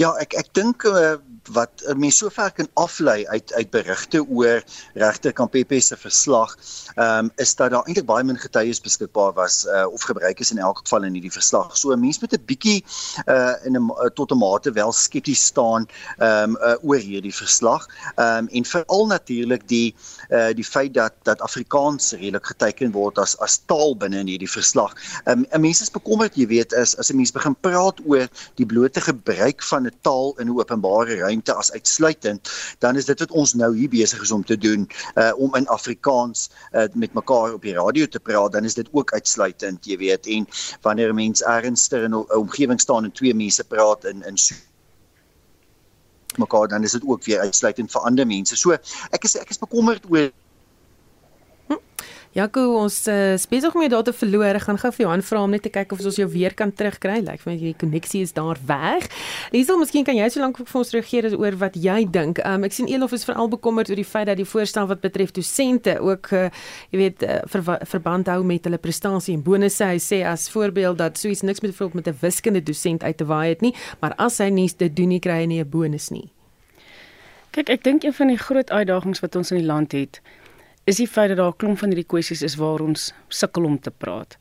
Ja, ek ek dink uh, wat mense sover kan aflei uit uit berigte oor regter Kampepe se verslag, ehm um, is dat daar eintlik baie min getuies beskikbaar was uh, of gebruik is in elk geval in hierdie verslag. So 'n mens moet 'n bietjie uh in 'n uh, tot 'n mate wel skepties staan ehm um, uh, oor hierdie verslag. Ehm um, en veral natuurlik die uh die feit dat dat Afrikaans redelik geteken word as as taal binne in hierdie verslag. Ehm um, mense is bekommerd, jy weet, as as 'n mens begin praat oor die blote gebruik van 'n taal in 'n openbare ruimte as uitsluitend, dan is dit wat ons nou hier besig is om te doen, uh om in Afrikaans uh met mekaar op die radio te praat, dan is dit ook uitsluitend, jy weet, en wanneer 'n mens ernstig in 'n omgewing staan en twee mense praat in in mekaar dan is dit ook weer uitsluitend vir ander mense. So ek is ek is bekommerd oor Jaco, ons uh, besig om jou daar te verloor. Ek gaan gou vir Johan vra om net te kyk of ons jou weer kan terugkry. Lyk like, vir my die koneksie is daar weg. Liesel, miskien kan jy so lank vir ons reageer oor wat jy dink. Um, ek sien Elof is veral bekommerd oor die feit dat die voorstel wat betref dosente ook uh, jy weet uh, ver, verband hou met hulle prestasie en bonusse. Hy sê as voorbeeld dat so iets niks met vroeg met 'n wiskunde dosent uit te waai het nie, maar as hy nie dit doen nie, kry hy nie 'n bonus nie. Kyk, ek dink een van die groot uitdagings wat ons in die land het, is die feit dat daar 'n klomp van hierdie kwessies is waar ons sukkel om te praat.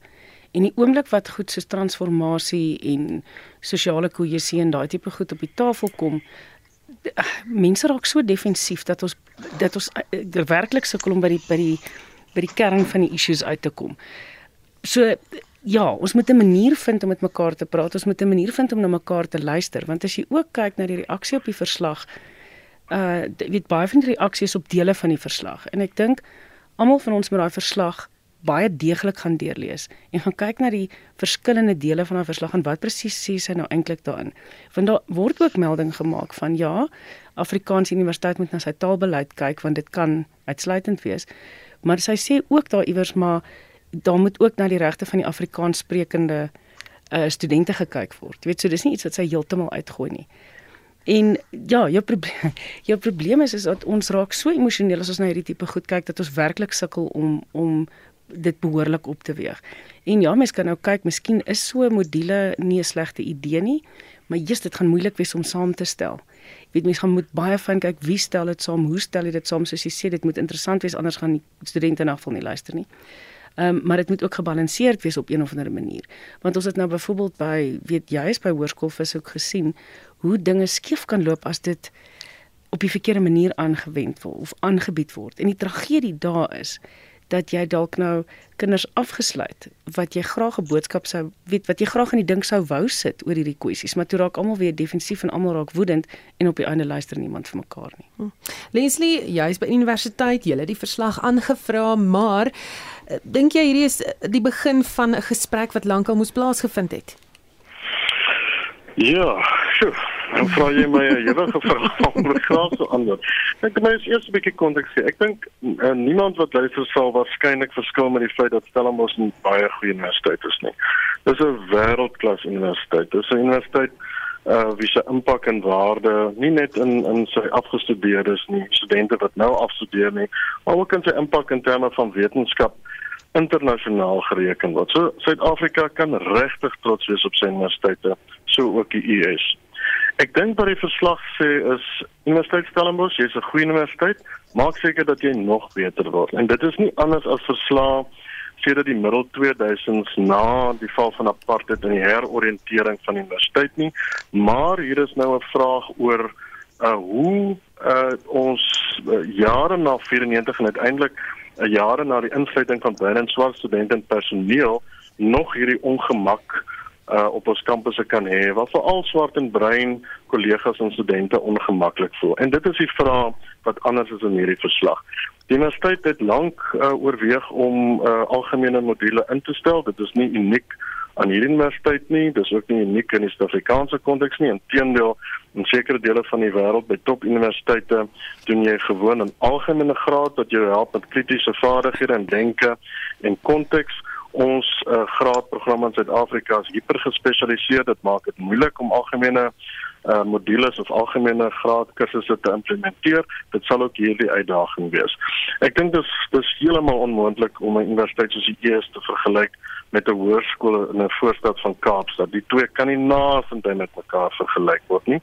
En die oomblik wat goed so transformasie en sosiale kohesie en daai tipe goed op die tafel kom, mense raak so defensief dat ons dat ons uh, werklik sukkel om by die by die by die kern van die issues uit te kom. So ja, ons moet 'n manier vind om met mekaar te praat. Ons moet 'n manier vind om na mekaar te luister, want as jy ook kyk na die reaksie op die verslag, uh weet baie van die reaksies op dele van die verslag en ek dink almal van ons met daai verslag baie deeglik gaan deurlees en gaan kyk na die verskillende dele van haar verslag en wat presies sê sy nou eintlik daarin. Want daar word ook melding gemaak van ja, Afrikaanse Universiteit moet na sy taalbeleid kyk want dit kan uitsluitend wees. Maar sy sê ook daar iewers maar daar moet ook na die regte van die Afrikaans sprekende uh, studente gekyk word. Jy weet so dis nie iets wat sy heeltemal uitgooi nie. En ja, jou probleem jou probleem is is dat ons raak so emosioneel as ons na hierdie tipe goed kyk dat ons werklik sukkel om om dit behoorlik op te weeg. En ja, mens kan nou kyk, miskien is so 'n module nie 'n slegte idee nie, maar jy's dit gaan moeilik wees om saam te stel. Jy weet mens gaan moet baie van kyk wie stel dit saam, hoe stel jy dit saam soos jy sê dit moet interessant wees anders gaan die studente in afval nie luister nie. Ehm um, maar dit moet ook gebalanseerd wees op een of ander manier. Want ons het nou byvoorbeeld by weet jy is by hoërskool vis ook gesien hoe dinge skeef kan loop as dit op die verkeerde manier aangewend word of aangebied word. En die tragedie daar is dat jy dalk nou kinders afgesluit wat jy graag 'n boodskap sou weet wat jy graag in die ding sou wou sit oor hierdie kwessies maar toe raak almal weer defensief en almal raak woedend en op die einde luister niemand vir mekaar nie. Hm. Leslie, jy's by universiteit, jy het die verslag aangevra, maar dink jy hierdie is eh, die begin van 'n gesprek wat lankal moes plaasgevind het? Ja, sjoe. Dan vra jy my 'n ewige vraag om graag te antwoord. Ek moet eers 'n bietjie konteks gee. Ek dink uh, niemand wat luister sal waarskynlik verskil met die feit dat Stellenbosch 'n baie goeie universiteit is nie. Dis 'n wêreldklas universiteit. Dis 'n universiteit uh wie se impak en waarde nie net in in sy afgestudeerdes nie, studente wat nou afstudeer nie, maar ook in sy impak in terme van wetenskap internasionaal gereken word. So Suid-Afrika kan regtig trots wees op sy universiteite, so ook die US. Ek dink wat die verslag sê is Universiteit Stellenbosch, jy's 'n goeie universiteit, maak seker dat jy nog beter word. En dit is nie anders as verslae sedert die middel 2000s na die val van apartheid en die heroriëntering van die universiteit nie, maar hier is nou 'n vraag oor uh hoe uh ons uh, jare na 94 en uiteindelik jare na die insluiting van binne swart studente en personeel nog hierdie ongemak uh op ons kampusse kan hê wat veral swart en bruin kollegas en studente ongemaklik voel. En dit is die vraag wat anders is in hierdie verslag. Die universiteit het lank uh, oorweeg om uh algemene module in te stel. Dit is nie uniek aan hierdie universiteit nie. Dis ook nie uniek in die Suid-Afrikaanse konteks nie. Inteendeel, in sekere dele van die wêreld by topuniversiteite doen jy gewoon 'n algemene graad wat jou help met kritiese vaardighede en denke en konteks ons uh, graadprogram in Suid-Afrika is hiper gespesialiseer. Dit maak dit moeilik om algemene uh, modules of algemene graadkursusse te implementeer. Dit sal ook hierdie uitdaging wees. Ek dink dis dis heeltemal onmoontlik om 'n universiteit soos die ES te vergelyk met 'n hoërskool in 'n voorstad van Kaapstad. Die twee kan nie naasendheid met mekaar vergelyk word nie.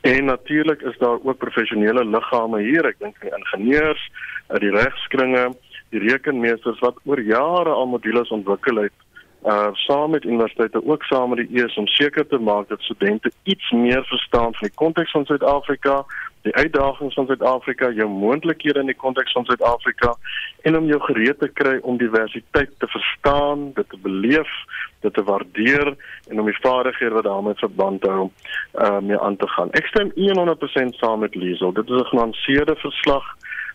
En natuurlik is daar ook professionele liggame hier. Ek dink die ingenieurs, uh, die regskringe die rekenmeesters wat oor jare al modules ontwikkel het uh saam met universiteite ook saam met die ES om seker te maak dat studente iets meer verstaan van die konteks van Suid-Afrika, die uitdagings van Suid-Afrika, jou moontlikhede in die konteks van Suid-Afrika en om jou gereed te kry om diversiteit te verstaan, dit te beleef, dit te waardeer en om die vaardighede wat daarmee verband hou uh mee aan te gaan. Ek stem 100% saam met Liesel. Dit is 'n genuanceerde verslag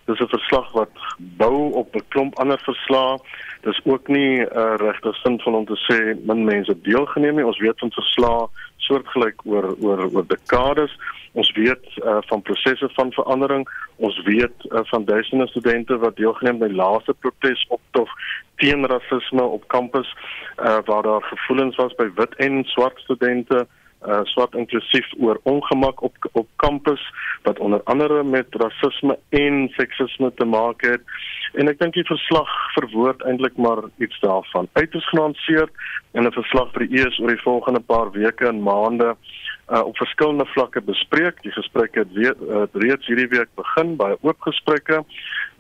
Dis 'n verslag wat bou op 'n klomp ander verslae. Dis ook nie 'n uh, regte sin van om te sê min mense deelgeneem nie. Ons weet van verslae soortgelyk oor oor oor dekades. Ons weet uh, van prosesse van verandering. Ons weet uh, van duisende studente wat deelgeneem by laaste protes optog teen rasisme op kampus uh, waar daar gevoelens was by wit en swart studente uh swart inklusief oor ongemak op op kampus wat onder andere met rasisme en seksisme te maak het. En ek dink die verslag verwoord eintlik maar iets daarvan. Uiters genuanceerd in 'n verslag vir die ES oor die volgende paar weke en maande uh op verskillende vlakke bespreek. Die gesprekke het weer uh, reeds hierdie week begin by oop gesprekke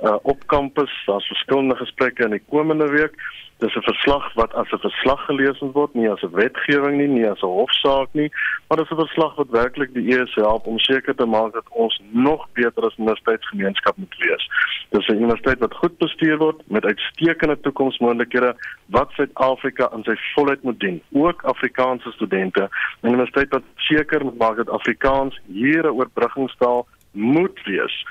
uh op kampus. Daar's verskillende gesprekke in die komende week. Dis 'n verslag wat as 'n verslag gelees word, nie as 'n wetgewing nie, nie as 'n hofsaak nie, maar dis 'n verslag wat werklik die ES help om seker te maak dat ons nog beter as universiteitsgemeenskap moet wees. Dis 'n universiteit wat goed bestuur word met uitstekende toekomsmoontlikhede wat Suid-Afrika in sy volheid moet dien, ook Afrikaanse studente. 'n Universiteit wat seker maak dat Afrikaans hier 'n oorbruggingstaal moet wees.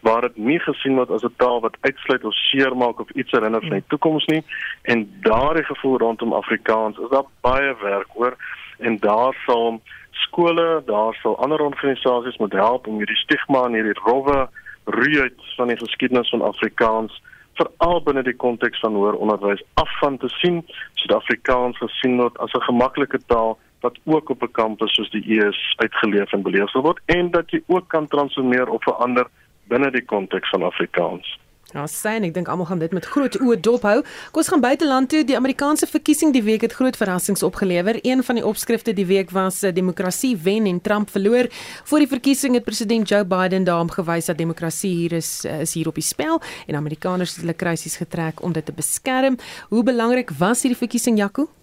Waar dit nie gesien word as 'n taal wat uitsluit of seermaak of iets herinner van die toekoms nie. En daardie gevoel rondom Afrikaans is daar baie werk oor en daar sal skole, daar sal ander organisasies moet help om hierdie stigma en hierdie rowwe ruit van die geskiedenis van Afrikaans veral binne die konteks van hoër onderwys af van te sien Suid-Afrikaans gesien word as 'n gemaklike taal wat ook op 'n kampus soos die ES uitgeleef en beleef word en dat jy ook kan transformeer of verander binne die konteks van Afrikaans. Ja, sien, ek dink almal gaan dit met groot oë dophou. Kom ons gaan buiteland toe. Die Amerikaanse verkiesing die week het groot verrassings opgelewer. Een van die opskrifte die week was eh, demokrasie wen en Trump verloor. Voor die verkiesing het president Joe Biden daarom gewys dat demokrasie hier is eh, is hier op die spel en Amerikaners het hulle krisis getrek om dit te beskerm. Hoe belangrik was hierdie verkiesing, Jaco?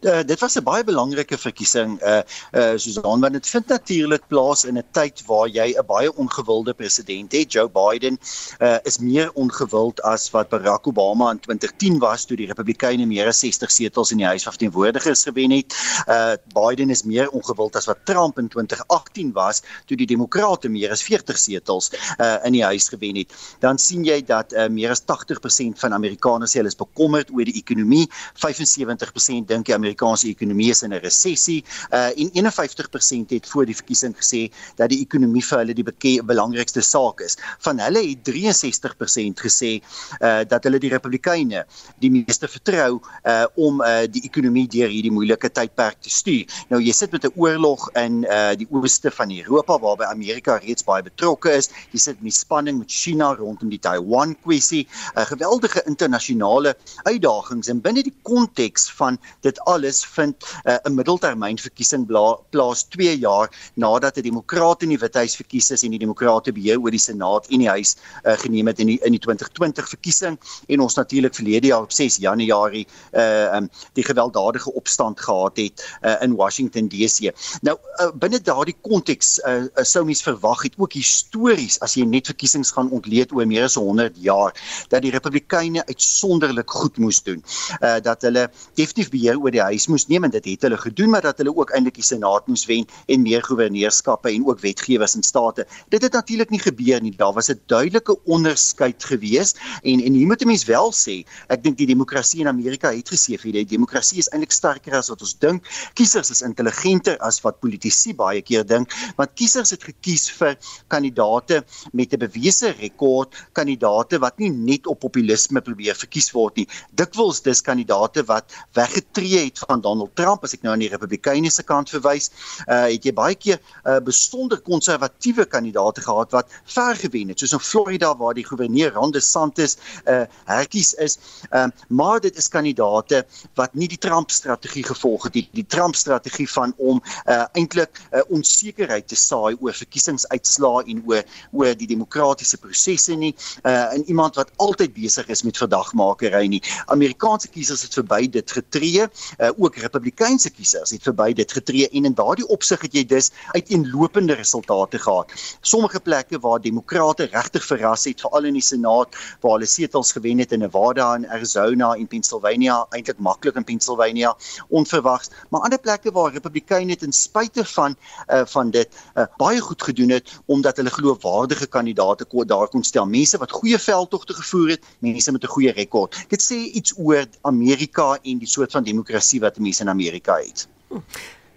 Uh, dit was 'n baie belangrike verkiesing uh uh Susan want dit vind natuurlik plaas in 'n tyd waar jy 'n baie ongewilde president het. Joe Biden uh is meer ongewild as wat Barack Obama in 2010 was toe die Republikeine meer as 60 setels in die Huis van Verteenwoordigers gewen het. Uh Biden is meer ongewild as wat Trump in 2018 was toe die Demokrate meer as 40 setels uh in die huis gewen het. Dan sien jy dat uh meer as 80% van Amerikaners sê hulle is bekommerd oor die ekonomie. 75% dink dink die Amerikaanse ekonomie is in 'n resessie. Uh en 51% het voor die verkiesing gesê dat die ekonomie vir hulle die belangrikste saak is. Van hulle het 63% gesê uh dat hulle die Republikeine die meeste vertrou uh om uh die ekonomie deur hierdie moeilike tydperk te stuur. Nou jy sit met 'n oorlog in uh die ooste van Europa waarby Amerika reeds baie betrokke is. Jy sit met die spanning met China rondom die Taiwan kwessie, 'n uh, geweldige internasionale uitdagings en binne die konteks van dit alles vind uh, 'n middeltermynverkiesing plaas 2 jaar nadat die demokrate in die Withuis verkies is en die demokrate beheer oor die senaat en die huis uh, geneem het in die in die 2020 verkiesing en ons natuurlik verlede jaar op 6 Januarie uh um, die gewelddadige opstand gehad het uh, in Washington DC. Nou uh, binne daardie konteks uh, uh, sou mens verwag het ook histories as jy net verkiesings gaan ontleed oor meer as 100 jaar dat die Republikeine uitsonderlik goed moes doen. Uh dat hulle definitief beheer oor die huis moes neem en dit het hulle gedoen maar dat hulle ook eintlik die senaat moes wen en meer goewerneurskappe en ook wetgewers in state. Dit het natuurlik nie gebeur nie. Daar was 'n duidelike onderskeid gewees en en hier moet 'n mens wel sê, ek dink die demokrasie in Amerika het gesê vir die demokrasie is eintlik sterker as wat ons dink. Kiesers is intelligenter as wat politici baie keer dink, want kiesers het gekies vir kandidate met 'n bewese rekord, kandidate wat nie net op populisme probeer verkies word nie. Dikwels dis kandidate wat weggetree getree het van Donald Trump as ek nou aan die Republikeinse kant verwys, uh het jy baie keer 'n uh, besonder konservatiewe kandidaate gehad wat ver gewen het, soos in Florida waar die gouverneur Ron DeSantis uh herkies is. Uh maar dit is kandidaate wat nie die Trump strategie gevolg het nie, die, Trump strategie van om uh eintlik 'n uh, onsekerheid te saai oor verkiesingsuitslae en oor oor die demokratiese prosesse nie, uh en iemand wat altyd besig is met verdagmakery nie. Amerikaanse kiesers het verby dit getree uh, ook republikeinse kiesers het verby dit getree en in daardie opsig het jy dus uiteenlopende resultate gehad. Sommige plekke waar demokrate regtig verras het, veral in die senaat waar hulle setels gewen het in Nevada en Arizona en Pennsylvania, eintlik maklik in Pennsylvania, onverwags, maar ander plekke waar republikeine ten spyte van uh, van dit uh, baie goed gedoen het omdat hulle geloofwaardige kandidaate kon daar kon stel, mense wat goeie veldtogte gevoer het, mense met 'n goeie rekord. Dit sê iets oor Amerika en die soort van demokrasie demokrasie wat mense in Amerika het.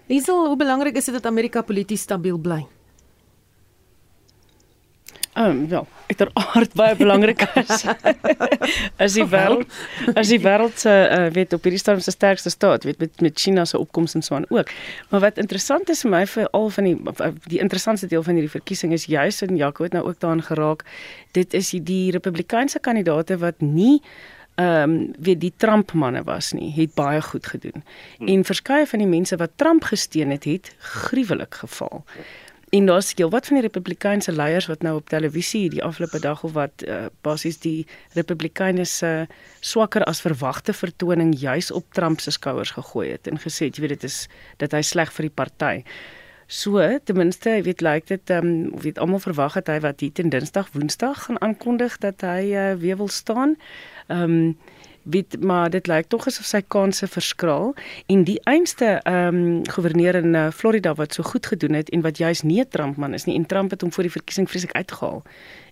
Liesel, hoe belangrik is dit dat Amerika polities stabiel bly? Ehm um, ja, uiteraard baie belangrik is. as die wêreld as die wêreld se uh, weet op hierdie stadium se sterkste staat, weet met met China se opkoms en so aan ook. Maar wat interessant is vir my vir al van die die interessantste deel van hierdie verkiesing is juis en Jaco het nou ook daaraan geraak. Dit is die, die Republikeinse kandidaate wat nie ehm um, weet die Trump manne was nie, het baie goed gedoen. Hmm. En verskeie van die mense wat Trump gesteun het, het gruwelik geval. En daar's skeel wat van die Republikeinse leiers wat nou op televisie die afgelope dag of wat uh, basies die Republikeine se swakker as verwagte vertoning juis op Trump se skouers gegooi het en gesê het jy weet dit is dat hy sleg vir die party. So, ten minste, jy weet, lyk dit ehm um, weet almal verwag het hy wat hier teen Dinsdag, Woensdag gaan aankondig dat hy uh, weer wil staan. Ehm um, weet maar dit lyk tog asof sy kansse verskraal en die einste ehm um, goewerneur in uh, Florida wat so goed gedoen het en wat juis nie 'n Trump man is nie en Trump het hom voor die verkiesing vreeslik uitgehaal.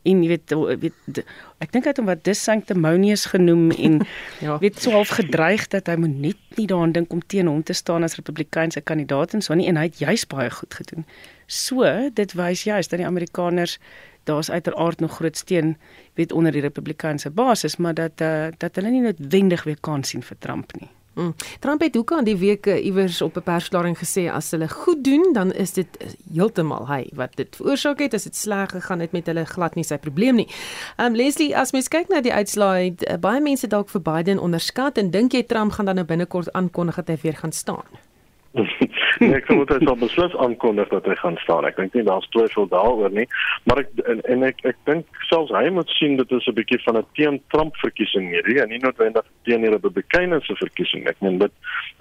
En jy weet weet ek dink hy het hom wat disanctimonious genoem en ja, weet so half gedreig dat hy moet net nie daaraan dink om teen hom te staan as Republikeinse kandidaat en so nie en hy het juis baie goed gedoen. So dit wys juis dat die Amerikaners daar's uiteraard nog groot steun weet onder die Republikeinse basis, maar dat uh, dat hulle nie noodwendig weer kan sien vir Trump nie. Mm. Trump het aan die week uh, iewers op 'n persverklaring gesê as hulle goed doen, dan is dit uh, heeltemal hy wat dit veroorsaak het as dit sleg gegaan het met hulle glad nie sy probleem nie. Um Leslie, as mens kyk na die uitslae, het uh, baie mense dalk vir Biden onderskat en dink jy Trump gaan dan nou binnekort aankondig dat hy weer gaan staan? nee, ek moet dit al beslis aankondig dat hy gaan staan. Ek dink nie daar's twyfel daaroor nie, maar ek en, en ek ek dink selfs hy moet sien dit is 'n bietjie van 'n teen Trump verkiesing hierdie en nie noodwendig teen die Republikeine se verkiesing. Ek meen dit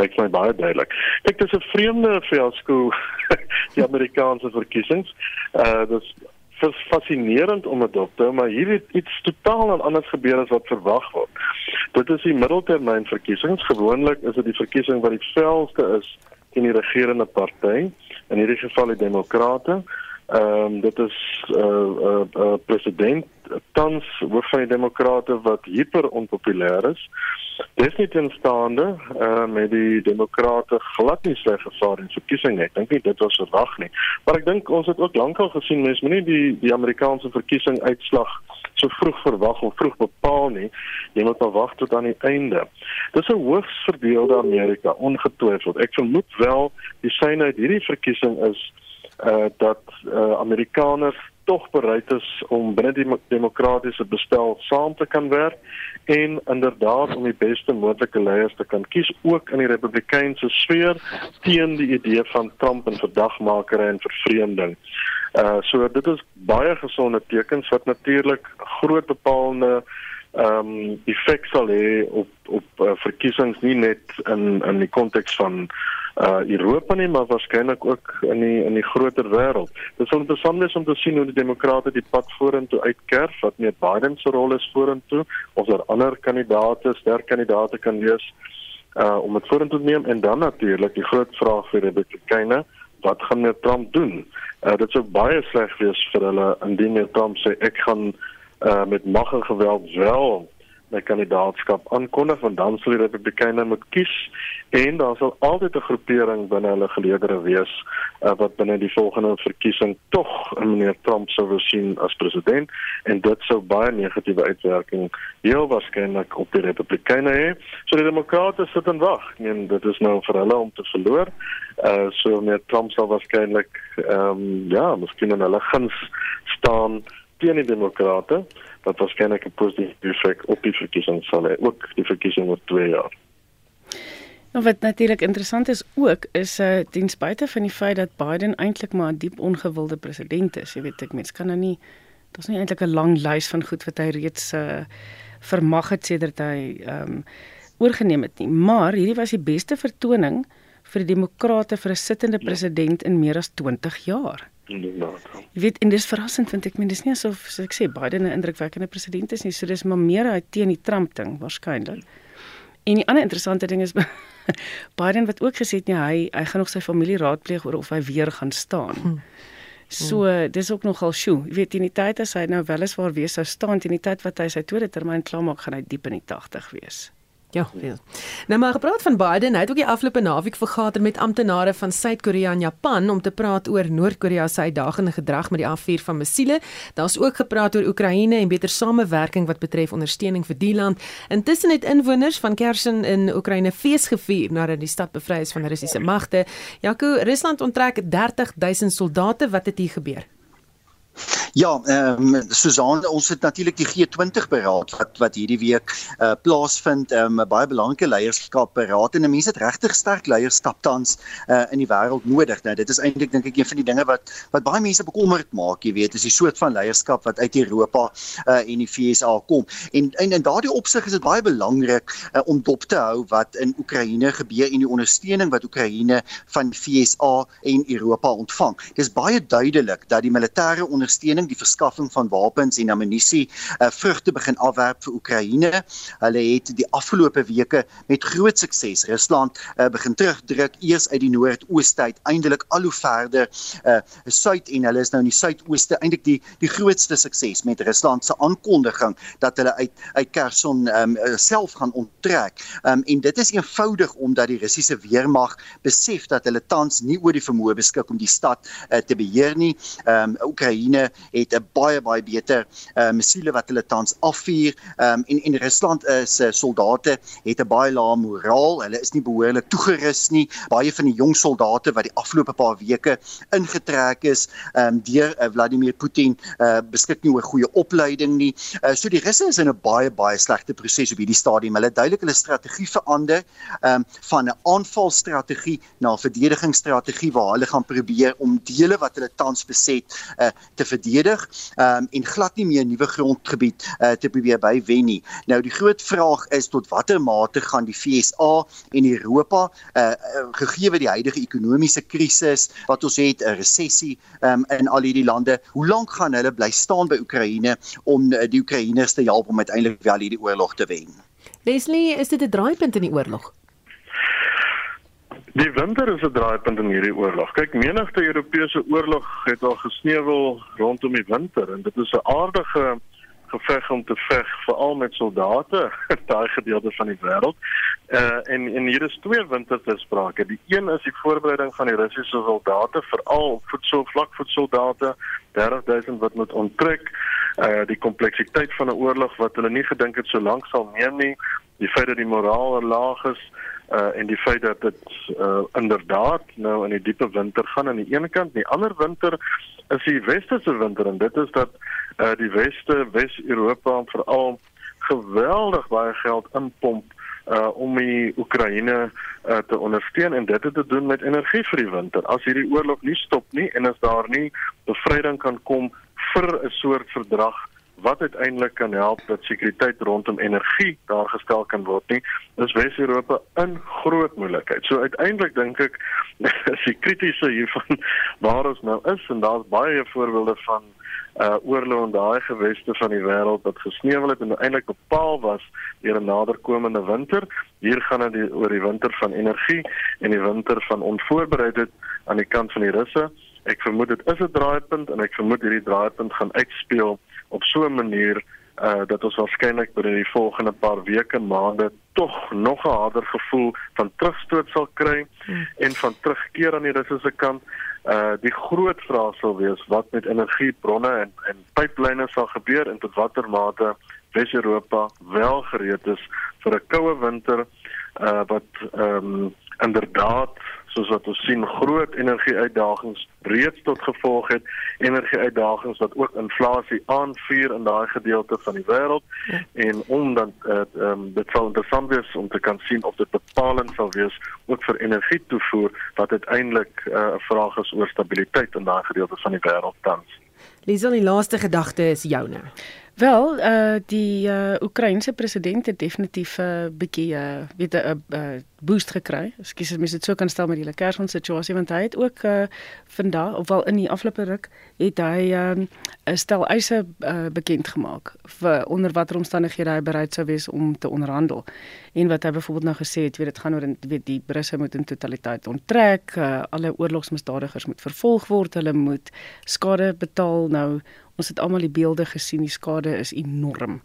lyk my baie duidelik. Kyk, dis 'n vreemde fiasco die Amerikaanse verkiesings. Uh dis dis fascinerend om dit op te hou, maar hier het iets totaal anders gebeur as wat verwag word. Dit is die middeltermyn verkiesings. Gewoonlik is dit die verkiesing wat die velste is in die regerende party, in hierdie geval die demokrate. Ehm um, dit is 'n uh, uh, uh, president tans hoof van die demokrate wat hiper onpopulêr is. Dis nie teenstaande uh, met die demokrate glad nie sleg gevaar in verkiesing nie. Ek dink dit was verwag nie. Maar ek dink ons het ook lankal gesien mense moenie die die Amerikaanse verkiesing uitslag so vroeg verwag of vroeg bepaal nie. Jy moet maar wag tot aan die einde. Dis 'n hoogs verdeelde Amerika, ongetwyfeld. Ek vermoed wel die syne uit hierdie verkiesing is uh dat uh Amerikaners tog bereid is om binne die demokratiese bestel saam te kan werk en inderdaad om die beste moontlike leiers te kan kies ook in die republikeinse sfeer teen die idee van Trump en verdagmakery en vervreemding. Uh so dit is baie gesonde tekens wat natuurlik groot bepaalde ehm um, effek sal hê op op uh, verkiesings nie net in in die konteks van uh Europa nie maar waarskynlik ook in die in die groter wêreld. Dit sal interessant wees om te sien hoe die demokrate die pad vorentoe uitkerf wat meer Biden se rol is vorentoe of daar ander kandidaate, sterk kandidaate kan wees uh om dit vorentoe te neem en dan natuurlik die groot vraag vir die Republikeine, wat gaan meneer Trump doen? Uh dit sou baie sleg wees vir hulle indien meneer Trump sê ek gaan uh met mag en geweld wel my kandidaatskap aankondig want dan sal die Republikeine moet kies en daar sal altyd 'n groepering binne hulle geleedere wees uh, wat binne die volgende verkiesing tog meneer Trump sou sien as president en dit sou baie negatiewe uitwerking heel waarskynlik op die Republikeine hê. So die Demokrate sit en wag en dit is nou vir hulle om te verloor. Uh so meneer Trump sal waarskynlik ehm um, ja, miskien in hulle guns staan teen die Demokrate wat waarskynlik 'n positiewe effek op die verkiesing sal hê, ook die verkiesing oor 2 jaar. Nou wat natuurlik interessant is ook is uh ten spyte van die feit dat Biden eintlik maar 'n diep ongewilde president is, jy weet ek mens kan nou nie daar's nie eintlik 'n lang lys van goed wat hy reeds uh vermag het sedert hy um oorgeneem het nie, maar hierdie was die beste vertoning vir die demokrate vir 'n sittende president in meer as 20 jaar inderdaad. Jy weet en dis verrassend want ek meen dis nie asof so ek sê Biden 'n indrukwekkende president is nie, so dis maar meer uit teen die Trump ding waarskynlik. En die ander interessante ding is Biden wat ook gesê het nee, hy hy gaan nog sy familie raadpleeg oor of hy weer gaan staan. Hm. So dis ook nogal sjoe. Jy weet in die tyd as hy nou weliswaar weer sou staan in die tyd wat hy sy tweede termyn klaarmaak gaan hy diep in die 80 wees. Ja, veel. Nou maar gepraat van Biden, hy het ook die afgelope naweek vergader met amptenare van Suid-Korea en Japan om te praat oor Noord-Korea se uitdagende gedrag met die afvuur van missiele. Daar's ook gepraat oor Oekraïne en beter samewerking wat betref ondersteuning vir die land. Intussen het inwoners van Kherson in Oekraïne fees gevier nadat die stad bevry is van Russiese magte. Jaco, Rusland onttrek 30 000 soldate. Wat het hier gebeur? Ja, ehm um, Susan, ons het natuurlik die G20 beraad wat wat hierdie week uh plaasvind, ehm um, 'n baie belangrike leierskap beraad en mense het regtig sterk leierskap tans uh in die wêreld nodig. Nou dit is eintlik dink ek een van die dinge wat wat baie mense bekommerd maak, jy weet, is die soort van leierskap wat uit Europa uh en die VSA kom. En en in daardie opsig is dit baie belangrik uh, om dop te hou wat in Oekraïne gebeur en die ondersteuning wat Oekraïne van VSA en Europa ontvang. Dit is baie duidelik dat die militêre ondersteuning ondersteuning, die verskaffing van wapens en ammunisie uh, vrugte begin afwerp vir Oekraïne. Hulle het die afgelope weke met groot sukses Rusland uh, begin terugdruk eers uit die noordooste uiteindelik al hoe verder uh, suid en hulle is nou in die suidooste eintlik die die grootste sukses met Rusland se aankondiging dat hulle uit uit Kherson um, self gaan onttrek. Um, en dit is eenvoudig omdat die Russiese weermag besef dat hulle tans nie oor die vermoë beskik om die stad uh, te beheer nie. Um, Oekraïne het 'n baie baie beter uh, missiele wat hulle tans afvuur. Um, en en Rusland se uh, soldate het 'n baie lae moraal. Hulle is nie behoorlik toegerus nie. Baie van die jong soldate wat die afgelope paar weke ingetrek is um, deur uh, Vladimir Putin uh, beskik nie oor goeie opleiding nie. Uh, so die Russe is in 'n baie baie slegte proses op hierdie stadium. Hulle duidelik hulle strategie verander um, van 'n aanvalstrategie na 'n verdedigingsstrategie waar hulle gaan probeer om dele wat hulle tans beset uh, te verdedig um, en glad nie meer nuwe grondgebied uh, te probeer bywen nie. Nou die groot vraag is tot watter mate gaan die FSA en Europa uh, gegee die huidige ekonomiese krisis wat ons het 'n resessie um, in al hierdie lande, hoe lank gaan hulle bly staan by Oekraïne om die Oekraïners te help om uiteindelik wel hierdie oorlog te wen? Leslie, is dit 'n draaipunt in die oorlog? Die winter is 'n draaipunt in hierdie oorlog. Kyk, menigte Europese oorlog het al gesneuwel rondom die winter en dit is 'n aardige geveg om te veg veral met soldate in daai gedeelte van die wêreld. Uh en en hier is twee winters te sprake. Die een is die voorbereiding van die Russiese soldate veral voedsel vlak voedsoldate 30000 wat moet onttrek. Uh die kompleksiteit van 'n oorlog wat hulle nie gedink het so lank sal neem nie. Die feit dat die moraal laag is uh en die feit dat dit uh inderdaad nou in die diepe winter gaan aan die een kant, die ander winter is die westerse winter en dit is dat uh die weste Wes-Europa veral geweldig baie geld inpomp uh om die Oekraïne uh te ondersteun en dit het te doen met energie vir die winter. As hierdie oorlog nie stop nie en as daar nie bevryding kan kom vir 'n soort verdrag wat uiteindelik kan help dat sekuriteit rondom energie daar gestel kan word nie is Wes-Europa in groot moeilikheid. So uiteindelik dink ek is die kritiese hiervan waar ons nou is en daar's baie voorbeelde van uh oorlog in daai geweste van die wêreld wat gesneuwel het en uiteindelik bepaal was deur 'n naderkomende winter. Hier gaan dit oor die winter van energie en die winter van onvoorbereidheid aan die kant van die Russe. Ek vermoed dit is 'n draaipunt en ek vermoed hierdie draaipunt gaan uitspeel op so 'n manier uh dat ons waarskynlik binne die volgende paar weke maande tog nog 'n harder gevoel van terugstoot sal kry hmm. en van terugkeer aan die Russiese kant. Uh die groot vraag sal wees wat met energiebronne en en pyplyne sal gebeur en tot watter mate Wes-Europa wel gereed is vir 'n koue winter uh wat ehm um, inderdaad soos wat ons sien groot energie uitdagings reeds tot gevolg het energie uitdagings wat ook inflasie aanvuur in daai gedeelte van die wêreld ja. en omdat uh, um, dit sal interessant wees om te kan sien of dit bepalend sal wees ook vir energie toevoer wat uiteindelik uh, 'n uh, vraag is oor stabiliteit in daai gedeelte van die wêreld tans. Liesel, die laaste gedagte is joune. Wel, uh die uh Oekraïense president het definitief 'n uh, bietjie uh weet 'n uh, boost gekry. Ekskuus as mens dit so kan stel met die Lekerson situasie want hy het ook uh vandag of wel in die afgelope ruk het hy 'n uh, stel eise uh, bekend gemaak vir onder watter omstandighede hy bereid sou wees om te onderhandel. En wat hy byvoorbeeld nou gesê het, weet dit gaan oor weet die Russe moet in totaliteit onttrek, uh, alle oorlogsmisdadigers moet vervolg word, hulle moet skade betaal. Nou Ons het almal die beelde gesien, die skade is enorm.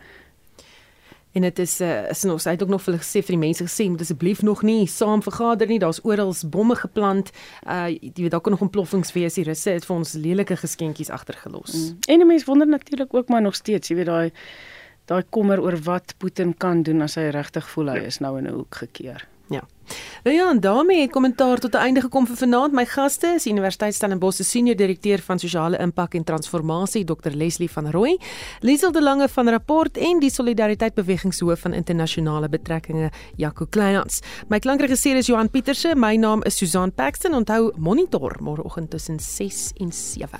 En dit is uh, is ons het ook nog vir gesê vir die mense gesê moet asseblief nog nie saam vergader nie. Daar's oral bomme geplant. Uh jy weet daar kan nog ontploffings wees. Die Russe het vir ons lelike geskenkies agtergelos. Mm. En die mense wonder natuurlik ook maar nog steeds, jy weet daai daai kommer oor wat Putin kan doen as hy regtig voel hy ja. is nou in 'n hoek gekeer. Nou ja, en daarmee het kommentaar tot 'n einde gekom vir vanaand. My gaste is Universiteit Stellenbosch se senior direkteur van sosiale impak en transformasie, Dr Leslie van Rooi, Liesel de Lange van Rapport en die Solidariteit Bewegingshoof van internasionale betrekkinge, Jaco Kleinhans. My klankregisseur is Johan Pieterse, my naam is Susan Paxton. Onthou Monitor môreoggend tussen 6 en 7.